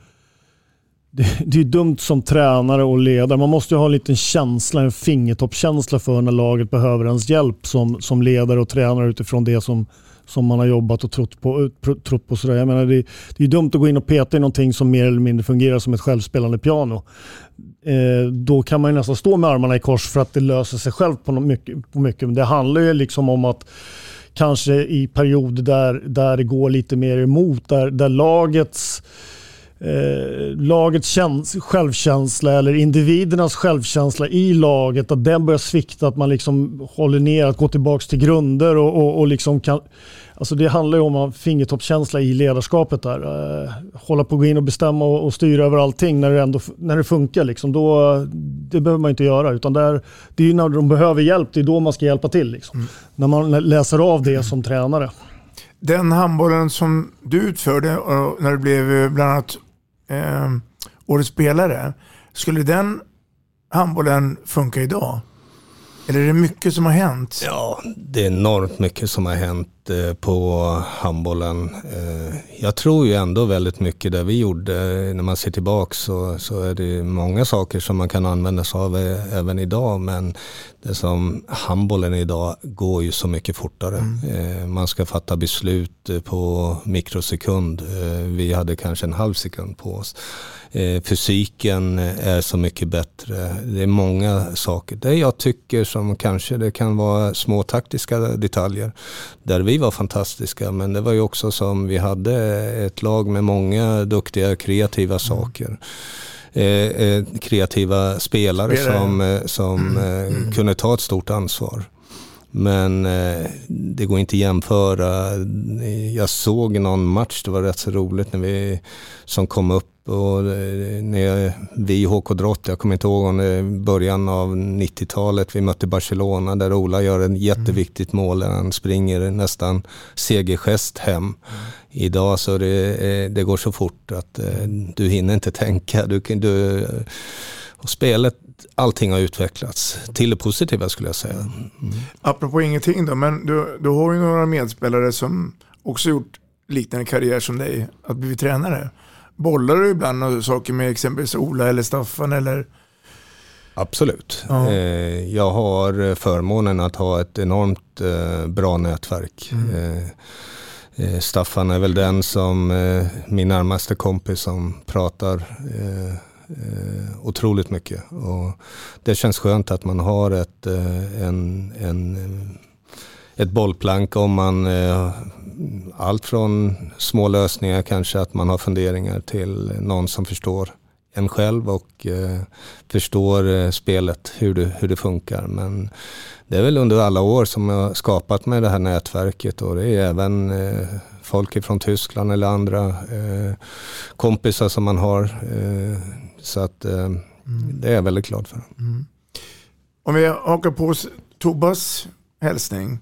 det, det är dumt som tränare och ledare. Man måste ju ha en liten känsla, en fingertoppskänsla för när laget behöver ens hjälp som, som ledare och tränare utifrån det som, som man har jobbat och trott på. Trott på sådär. Jag menar, det, det är dumt att gå in och peta i någonting som mer eller mindre fungerar som ett självspelande piano. Eh, då kan man ju nästan stå med armarna i kors för att det löser sig själv på, något mycket, på mycket. Men det handlar ju liksom om att kanske i perioder där, där det går lite mer emot, där, där lagets eh, lagets käns- självkänsla eller individernas självkänsla i laget, att den börjar svikta, att man liksom håller ner, att gå tillbaka till grunder och, och, och liksom kan Alltså det handlar ju om fingertoppskänsla i ledarskapet där. Eh, hålla på att gå in och bestämma och, och styra över allting när det, ändå, när det funkar. Liksom. Då, det behöver man inte göra. Utan där, det är ju när de behöver hjälp, det är då man ska hjälpa till. Liksom. När man läser av det som tränare.
Den handbollen som du utförde och när du blev eh, bland annat eh, årets spelare. Skulle den handbollen funka idag? Eller är det mycket som har hänt?
Ja, det är enormt mycket som har hänt på handbollen. Eh, jag tror ju ändå väldigt mycket det vi gjorde. eh, När man ser tillbaka så, så är det många saker som man kan använda sig av eh, även idag. Men det som handbollen idag går ju så mycket fortare. Eh, Man ska fatta beslut eh, på mikrosekund. Eh, Vi hade kanske en halv sekund på oss. Eh, Fysiken är så mycket bättre. Det är många saker. Det jag tycker som kanske det kan vara små taktiska detaljer. Där vi var fantastiska men det var ju också som vi hade ett lag med många duktiga kreativa saker. Eh, eh, kreativa spelare
Spelare.
som, eh, som eh, kunde ta ett stort ansvar. Men det går inte att jämföra. Jag såg någon match, det var rätt så roligt när vi som kom upp och eh, när vi i HK Drott, jag kommer inte ihåg om det är början av 90-talet, vi mötte Barcelona där Ola gör ett jätteviktigt mål där han springer nästan segergest hem. Idag så det, eh, det går så fort att eh, du hinner inte tänka. Du, du, och spelet, allting har utvecklats till det positiva skulle jag säga.
Apropå ingenting då, men du, du har ju några medspelare som också gjort liknande karriär som dig, att bli tränare. Bollar du ibland saker med exempelvis Ola eller Staffan eller?
Absolut.
Ja.
Eh, jag har förmånen att ha ett enormt eh, bra nätverk. Eh, eh, Staffan är väl den som, min närmaste kompis som pratar otroligt mycket. Och det känns skönt att man har ett, en, en, ett bollplank om man eh, allt från små lösningar kanske att man har funderingar till någon som förstår en själv och eh, förstår eh, spelet, hur det, hur det funkar. Men det är väl under alla år som jag har skapat med det här nätverket och det är även eh, folk från Tyskland eller andra kompisar som man har. Så att eh, det är jag väldigt glad för.
Om vi hakar på Tobas hälsning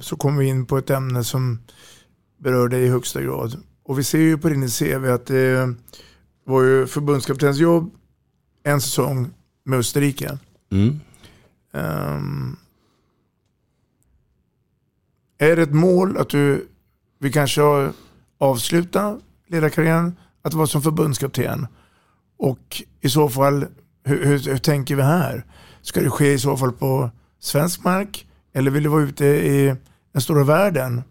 så kommer vi in på ett ämne som berör dig i högsta grad. Och vi ser ju på din CV att det var ju förbundskaptensjobb en säsong med Österrike.
Mm.
Ehm, Är det ett mål att du vi kanske avsluta ledarkarriären, att vara som förbundskapten? Och i så fall, hur, hur, hur, tänker vi här? Ska det ske i så fall på svensk mark? Eller vill du vara ute i den stora världen?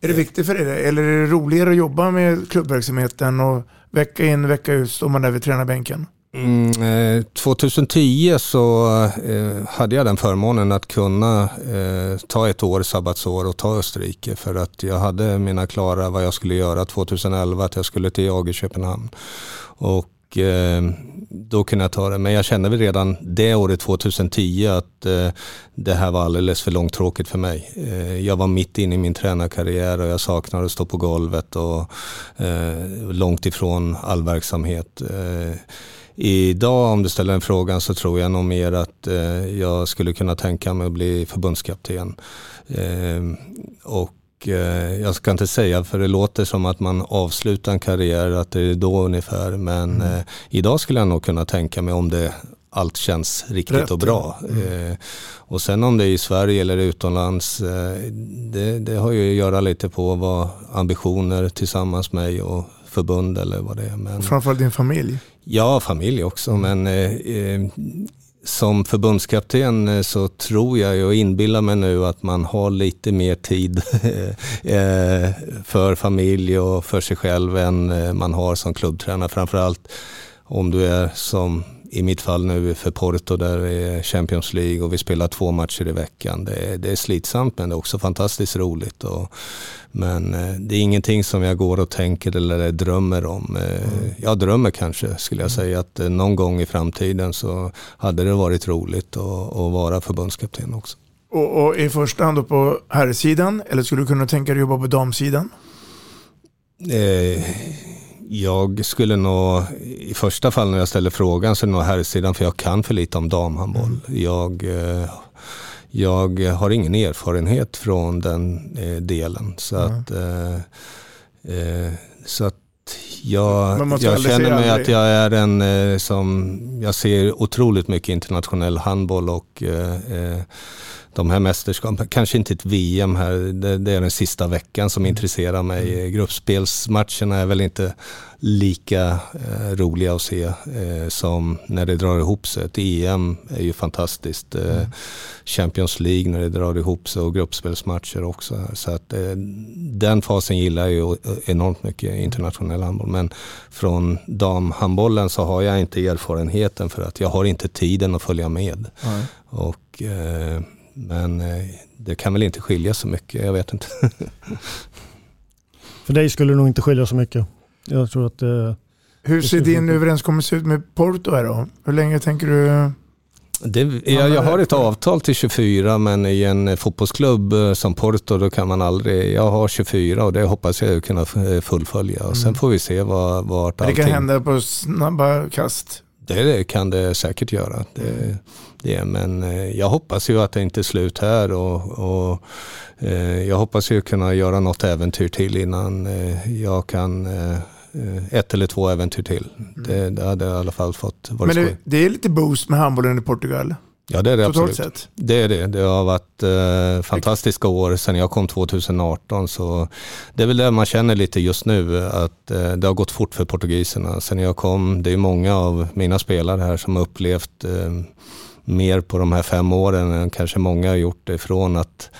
Är det viktigt för dig? Eller är det roligare att jobba med klubbverksamheten och vecka in vecka ut står man där vid tränarbänken?
Mm, eh, 2010 så eh, hade jag den förmånen att kunna eh, ta ett år sabbatsår och ta Österrike för att jag hade mina klara vad jag skulle göra 2011 att jag skulle till AG Köpenhamn. Och Eh, då kunde jag ta det. Men jag kände väl redan det året 2010 att eh, det här var alldeles för långtråkigt för mig. Eh, jag var mitt inne i min tränarkarriär och jag saknade att stå på golvet och långt ifrån all verksamhet. Idag om du ställer den frågan så tror jag nog mer att eh, jag skulle kunna tänka mig att bli förbundskapten. Eh, och eh, jag ska inte säga, för det låter som att man avslutar en karriär, att det är då ungefär. Men mm. Eh, idag skulle jag nog kunna tänka mig om det allt känns riktigt Rätt. och bra. Mm. Eh, och sen om det är i Sverige eller utomlands, eh, det, det, har ju att göra lite på vad ambitioner tillsammans med och förbund eller vad det är. Men,
framförallt din familj?
Ja, familj också. Men eh, som förbundskapten eh, så tror jag och inbillar mig nu att man har lite mer tid eh, för familj och för sig själv än eh, man har som klubbtränare. Framförallt om du är som i mitt fall nu för Porto där det är Champions League och vi spelar två matcher i veckan. Det är, det är slitsamt men det är också fantastiskt roligt. Och, men eh, det är ingenting som jag går och tänker eller drömmer om. Mm. Jag drömmer kanske skulle jag säga att eh, någon gång i framtiden så hade det varit roligt att, att vara förbundskapten också.
Och, och, i första hand då på herrsidan eller skulle du kunna tänka dig jobba på damsidan?
Eh, jag skulle nog, i första fall när jag ställer frågan så är det nog herrsidan för jag kan för lite om damhandboll. Mm. Jag, eh, jag har ingen erfarenhet från den eh, delen. Så mm. att, eh, så att jag, jag känner mig att jag är en som, jag ser otroligt mycket internationell handboll och de här mästerskapen, kanske inte ett VM här, det, det, är den sista veckan som intresserar mig. Mm. Gruppspelsmatcherna är väl inte lika eh, roliga att se eh, som när det drar ihop sig. Ett EM är ju fantastiskt. Eh, mm. Champions League när det drar ihop sig och gruppspelsmatcher också. Så att, eh, den fasen gillar jag ju enormt mycket, internationell handboll. Men från damhandbollen så har jag inte erfarenheten för att jag har inte tiden att följa med. Mm. Och eh, men eh, det kan väl inte skilja så mycket, jag vet inte.
För dig skulle det nog inte skilja så mycket. Jag tror att det, eh,
Hur ser din överenskommelse ut med Porto här då? Hur länge tänker du?
Det, jag, jag, har ett avtal till 24 men i en fotbollsklubb eh, som Porto då kan man aldrig, jag har 24 och det hoppas jag kunna fullfölja. Och mm. Sen får vi se vad, vart
allting... Det kan hända på snabba kast?
Det kan det säkert göra. Det, det, men eh, jag hoppas ju att det inte är slut här och, och eh, jag hoppas ju kunna göra något äventyr till innan eh, jag kan ett eller två äventyr till. Mm. Det, det hade i alla fall fått
vara Men det, det, är lite boost med handbollen i Portugal?
Ja det är det absolut. Sett. Det är det. Det har varit eh, fantastiska år sedan jag kom 2018. Så det är väl det man känner lite just nu, att eh, det har gått fort för portugiserna. Sen jag kom, det är många av mina spelare här som har upplevt eh, mer på de här fem åren än kanske många har gjort det från att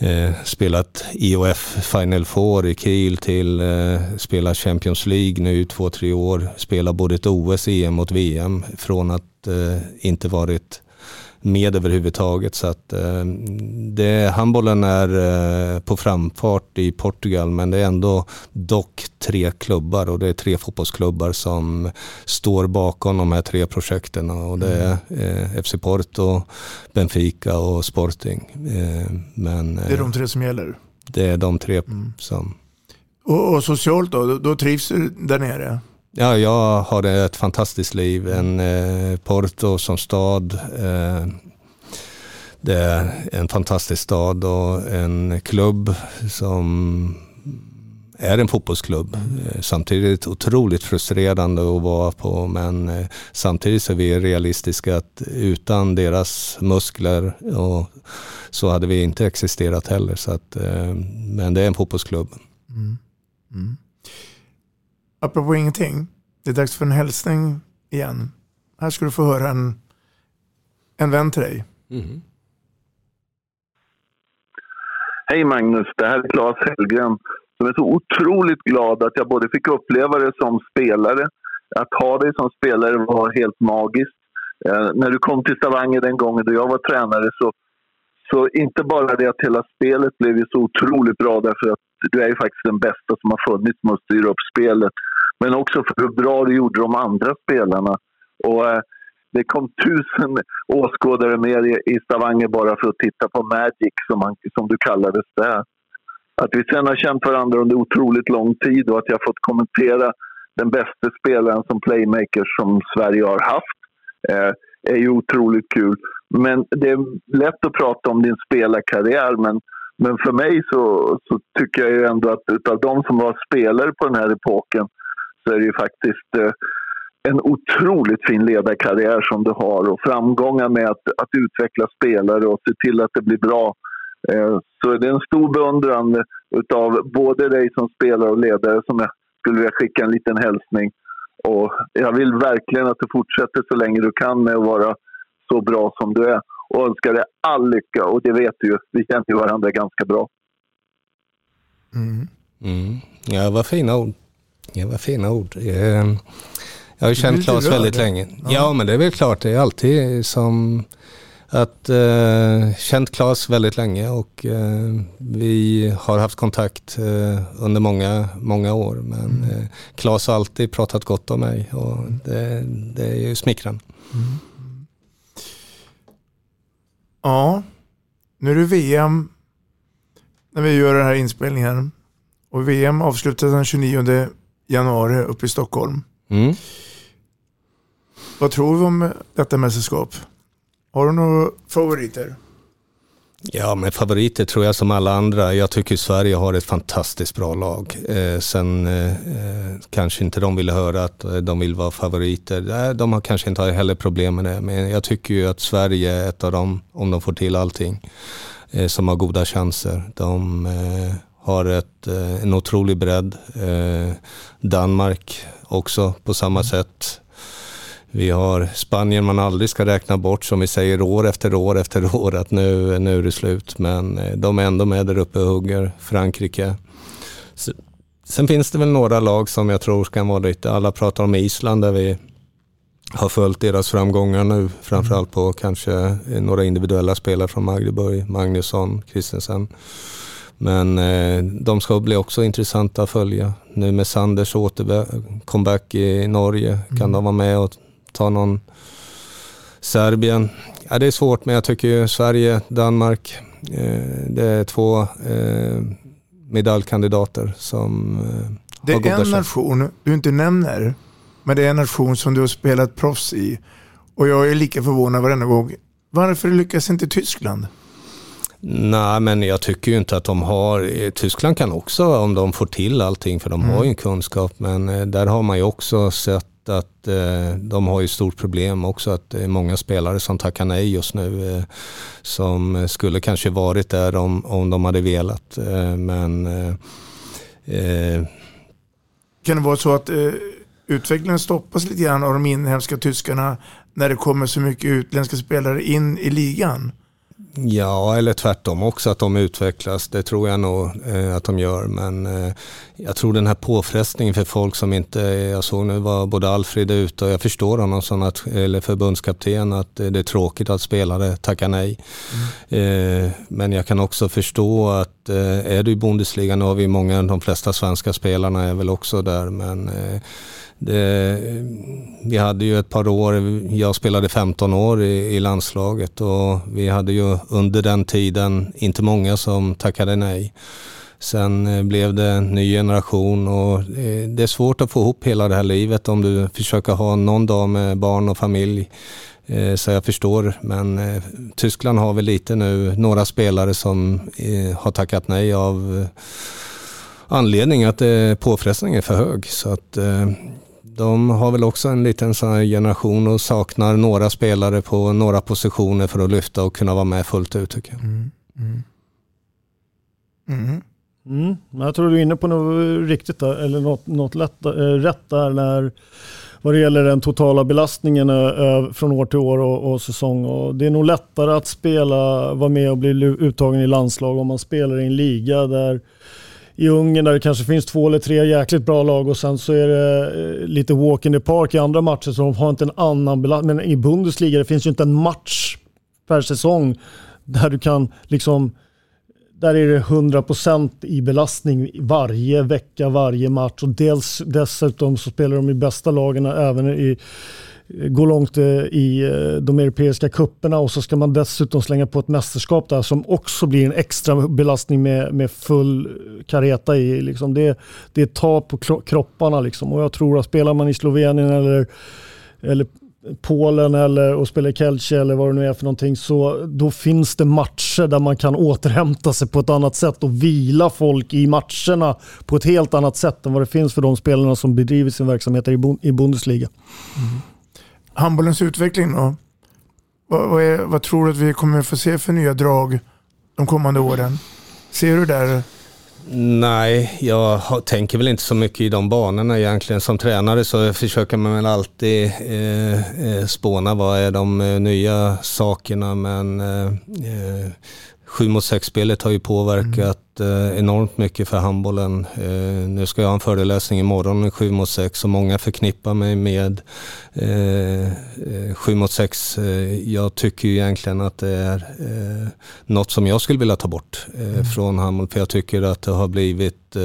eh, spelat IOF Final Four i Kiel till eh, spela Champions League nu i två, tre år. Spela både ett OS, EM och VM från att eh, inte varit med överhuvudtaget. Så att, eh, det, handbollen är eh, på framfart i Portugal men det är ändå dock tre klubbar och det är tre fotbollsklubbar som står bakom de här tre projekten och det är eh, FC Porto, Benfica och Sporting. Eh, men,
det är de tre som gäller?
Det är de tre mm. som...
Och, och socialt då? Då trivs du där nere?
Ja, jag har ett fantastiskt liv. En eh, Porto som stad. Eh, det är en fantastisk stad och en klubb som är en fotbollsklubb. Mm. Samtidigt otroligt frustrerande att vara på men eh, samtidigt så är vi realistiska att utan deras muskler och så hade vi inte existerat heller. Så att, eh, men det är en fotbollsklubb. Mm.
Mm. Apropå ingenting, det är dags för en hälsning igen. Här ska du få höra en, en vän till dig. Mm.
Hej Magnus, det här är Claes Hellgren som är så otroligt glad att jag både fick uppleva det som spelare, att ha dig som spelare var helt magiskt. Eh, när du kom till Stavanger den gången då jag var tränare så, så inte bara det att hela spelet blev så otroligt bra därför att du är ju faktiskt den bästa som har funnits med att styra upp spelet. Men också för hur bra du gjorde de andra spelarna. Och, eh, det kom tusen åskådare mer i, Stavanger bara för att titta på Magic, som, man, som du kallades där. Att vi sen har känt varandra under otroligt lång tid och att jag har fått kommentera den bästa spelaren som playmaker som Sverige har haft eh, är ju otroligt kul. Men det är lätt att prata om din spelarkarriär men, men för mig så, så tycker jag ju ändå att utav de som var spelare på den här epoken så är det ju faktiskt eh, en otroligt fin ledarkarriär som du har och framgångar med att, att utveckla spelare och se till att det blir bra. Eh, så det är en stor beundran av både dig som spelare och ledare som jag skulle vilja skicka en liten hälsning. Och jag vill verkligen att du fortsätter så länge du kan med att vara så bra som du är och önskar dig all lycka. Och det vet du ju, vi känner ju varandra ganska bra.
Mm. Mm. Ja, vad fina ord. Ja, vad fina ord. Eh, jag har ju känt Claes väldigt länge. Ja. ja. men det är väl klart. Det är alltid som att eh, känt Claes väldigt länge och eh, vi har haft kontakt eh, under många, många år. Men mm. eh, Claes har alltid pratat gott om mig och det, det är ju smickrande. Mm.
Ja, nu är det VM när vi gör den här inspelningen. Och VM avslutas den 29 januari uppe i Stockholm. Mm. Vad tror du om detta mästerskap? Har du några favoriter?
Ja, men favoriter tror jag som alla andra. Jag tycker Sverige har ett fantastiskt bra lag. Eh, sen eh, kanske inte de vill höra att de vill vara favoriter. de har kanske inte heller problem med det. Men jag tycker ju att Sverige är ett av dem, om de får till allting, eh, som har goda chanser. De eh, har ett, eh, en otrolig bredd. Eh, Danmark också på samma sätt. Vi har Spanien man aldrig ska räkna bort som vi säger år efter år efter år att nu, nu är det slut. Men eh, de är ändå med där uppe och hugger. Frankrike. Sen finns det väl några lag som jag tror kan vara lite, alla pratar om Island där vi har följt deras framgångar nu. Framförallt på kanske några individuella spelare från Magdeburg, Magnusson, Christensen. Men eh, de ska bli också intressanta att följa. Nu med Sanders comeback i Norge, kan mm. de vara med och ta någon Serbien. Ja, det är svårt men jag tycker Sverige, Danmark, eh, det är två eh, medaljkandidater som eh,
Det är en nation du inte nämner, men det är en nation som du har spelat proffs i. Och jag är lika förvånad varenda gång. Varför lyckas inte Tyskland?
Nej, men jag tycker ju inte att de har... Tyskland kan också, om de får till allting, för de mm. har ju en kunskap, men eh, där har man ju också sett att eh, de har ju stort problem också att det är många spelare som tackar nej just nu eh, som skulle kanske varit där om, om de hade velat. Eh, men eh, eh,
Kan det vara så att eh, utvecklingen stoppas lite grann av de inhemska tyskarna när det kommer så mycket utländska spelare in i ligan?
Ja, eller tvärtom också att de utvecklas. Det tror jag nog eh, att de gör. Men eh, jag tror den här påfrestningen för folk som inte, jag såg nu var både Alfred ute och jag förstår honom som att, eller förbundskapten att det är tråkigt att spelare tackar nej. Mm. Eh, men jag kan också förstå att eh, är du i Bundesliga, nu har vi många, de flesta svenska spelarna är väl också där. Men eh, det, vi hade ju ett par år, jag spelade 15 år i, i, landslaget och vi hade ju under den tiden inte många som tackade nej. Sen eh, blev det en ny generation och eh, det är svårt att få ihop hela det här livet om du försöker ha någon dag med barn och familj. Eh, så jag förstår, men Tyskland har väl lite nu några spelare som har tackat nej av anledning att påfrestningen är för hög. Så att de har väl också en liten sån här generation och saknar några spelare på några positioner för att lyfta och kunna vara med fullt ut tycker jag.
Mm. Mm.
Mm. Mm. Jag tror du är inne på något riktigt där, eller något, något lätt, äh, rätt där när vad det gäller den totala belastningen äh, från år till år och, och, säsong. Och det är nog lättare att spela, vara med och bli uttagen i landslag om man spelar i en liga där i Ungern där det kanske finns två eller tre jäkligt bra lag och sen så är det eh, lite walk in the park i andra matcher så de har inte en annan belastning. Men i Bundesliga det finns ju inte en match per säsong där du kan liksom där är det 100% i belastning varje vecka, varje match och dels, dessutom så spelar de i bästa lagen även i gå långt eh, i eh, de europeiska kupperna och så ska man dessutom slänga på ett mästerskap där som också blir en extra belastning med, med full kareta i. Liksom det, det tar på kropparna liksom. och jag tror att spelar man i Slovenien eller, eller Polen eller och spelar Kelce eller vad det nu är för någonting så då finns det matcher där man kan återhämta sig på ett annat sätt och vila folk i matcherna på ett helt annat sätt än vad det finns för de spelarna som bedriver sin verksamhet i Bundesliga. Mm
handbollens utveckling då? Vad, vad, är, vad, tror du att vi kommer få se för nya drag de kommande åren? Ser du där?
Nej, jag tänker väl inte så mycket i de banorna egentligen. Som tränare så försöker man väl alltid eh, eh spåna vad är de eh, nya sakerna men eh, eh 7 mot 6-spelet har ju påverkat mm. enormt mycket för handbollen. Eh, nu ska jag ha en föreläsning imorgon 7 mot 6 och många förknippar mig med 7 mot 6. Jag tycker ju egentligen att det är något som jag skulle vilja ta bort mm. från handboll för jag tycker att det har blivit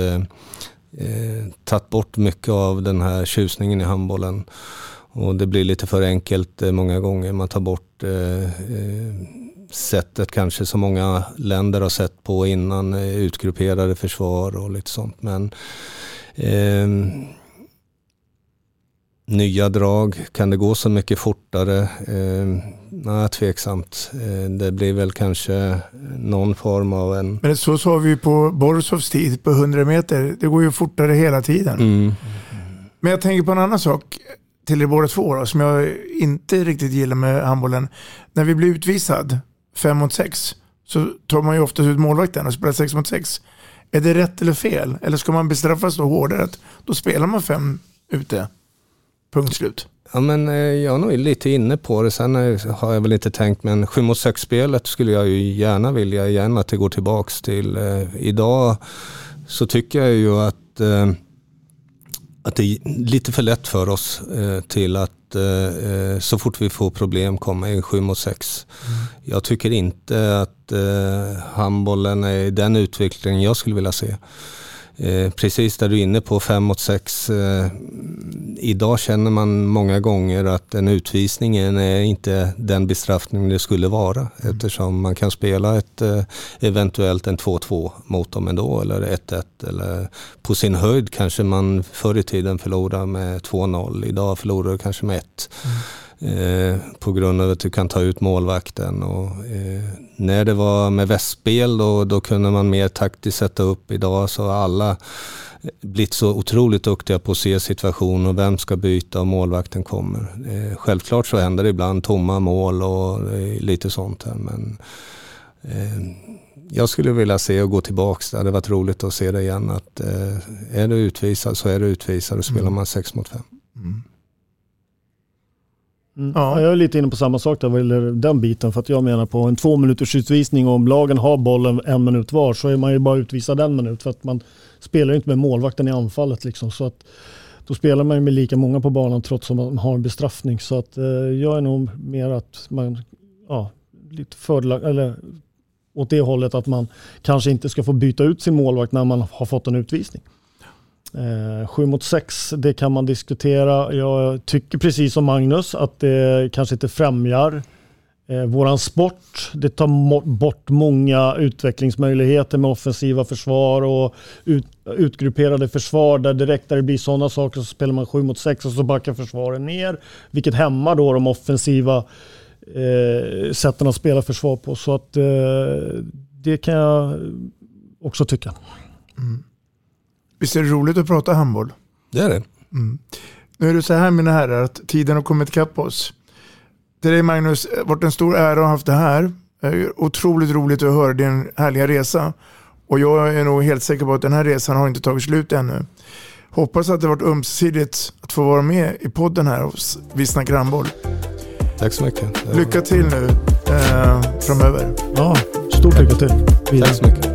tagit bort mycket av den här tjusningen i handbollen. Och det blir lite för enkelt många gånger. Man tar bort sättet kanske som många länder har sett på innan, eh, utgrupperade försvar och lite sånt. Men eh, nya drag, kan det gå så mycket fortare? Eh, nej, tveksamt. Eh, det blir väl kanske någon form av en...
Men så sa vi på Borisovs tid på 100 meter, det går ju fortare hela tiden. Mm. Men jag tänker på en annan sak till er båda två då, som jag inte riktigt gillar med handbollen. När vi blir utvisad fem mot sex så tar man ju ofta ut målvakten och spelar sex mot sex. Är det rätt eller fel? Eller ska man bestraffas då hårdare? Att då spelar man fem ute. Punkt slut.
Ja, men eh, jag är nog lite inne på det. Sen eh, har jag väl inte tänkt, men 7 mot 6-spelet skulle jag ju gärna vilja igen att det går tillbaks till. Eh, idag så tycker jag ju att, att det är lite för lätt för oss till att eh, eh, så fort vi får problem komma i 7 mot 6. Mm. Jag tycker inte att eh, handbollen är den utveckling jag skulle vilja se. Eh, precis där du är inne på 5 mot 6. Eh, idag känner man många gånger att en utvisning är inte den bestraffning det skulle vara mm. eftersom man kan spela ett eh, eventuellt en 2-2 mot dem ändå eller 1-1 eller på sin höjd kanske man förr i tiden förlorade med 2-0. Idag förlorar du kanske med 1. Mm. Eh, på grund av att du kan ta ut målvakten. Och, eh, när det var med västspel då, då kunde man mer taktiskt sätta upp. Idag så har alla blivit så otroligt duktiga på att se situation och vem ska byta och målvakten kommer. Eh, självklart så händer det ibland tomma mål och eh, lite sånt här men eh, jag skulle vilja se och gå tillbaka. Det hade varit roligt att se det igen. Att, eh, är du utvisad så är du utvisad och spelar mm. man 6 mot 5. Mm.
Mm. Ja. Jag är lite inne på samma sak där vad gäller den biten. För att jag menar på en två minuters utvisning och om lagen har bollen en minut var så är man ju bara utvisad en minut. För att man spelar inte med målvakten i anfallet. Liksom. Så att då spelar man ju med lika många på banan trots att man har en bestraffning. Så att eh, jag är nog mer att man, ja, lite fördelag, eller åt det hållet att man kanske inte ska få byta ut sin målvakt när man har fått en utvisning. Eh, 7 mot 6, det kan man diskutera. Jag tycker precis som Magnus att det kanske inte främjar eh, våran sport. Det tar bort många utvecklingsmöjligheter med offensiva försvar och ut, utgrupperade försvar där direkt där det blir sådana saker så spelar man 7 mot 6 och så backar försvaret ner. Vilket hämmar då de offensiva eh, sätten att spela försvar på. Så att eh, det kan jag också tycka. Mm.
Visst är det roligt att prata handboll?
Det är det.
Mm. Nu är det så här mina herrar, att tiden har kommit ikapp oss. Till dig Magnus, det varit en stor ära att ha haft det här. Otroligt roligt att höra din härliga resa. Och jag är nog helt säker på att den här resan har inte tagit slut ännu. Hoppas att det varit ömsesidigt att få vara med i podden här hos Vi snackar handboll.
Tack så mycket.
Lycka till nu eh, framöver.
Ja, stort lycka till.
Vidare. Tack så mycket.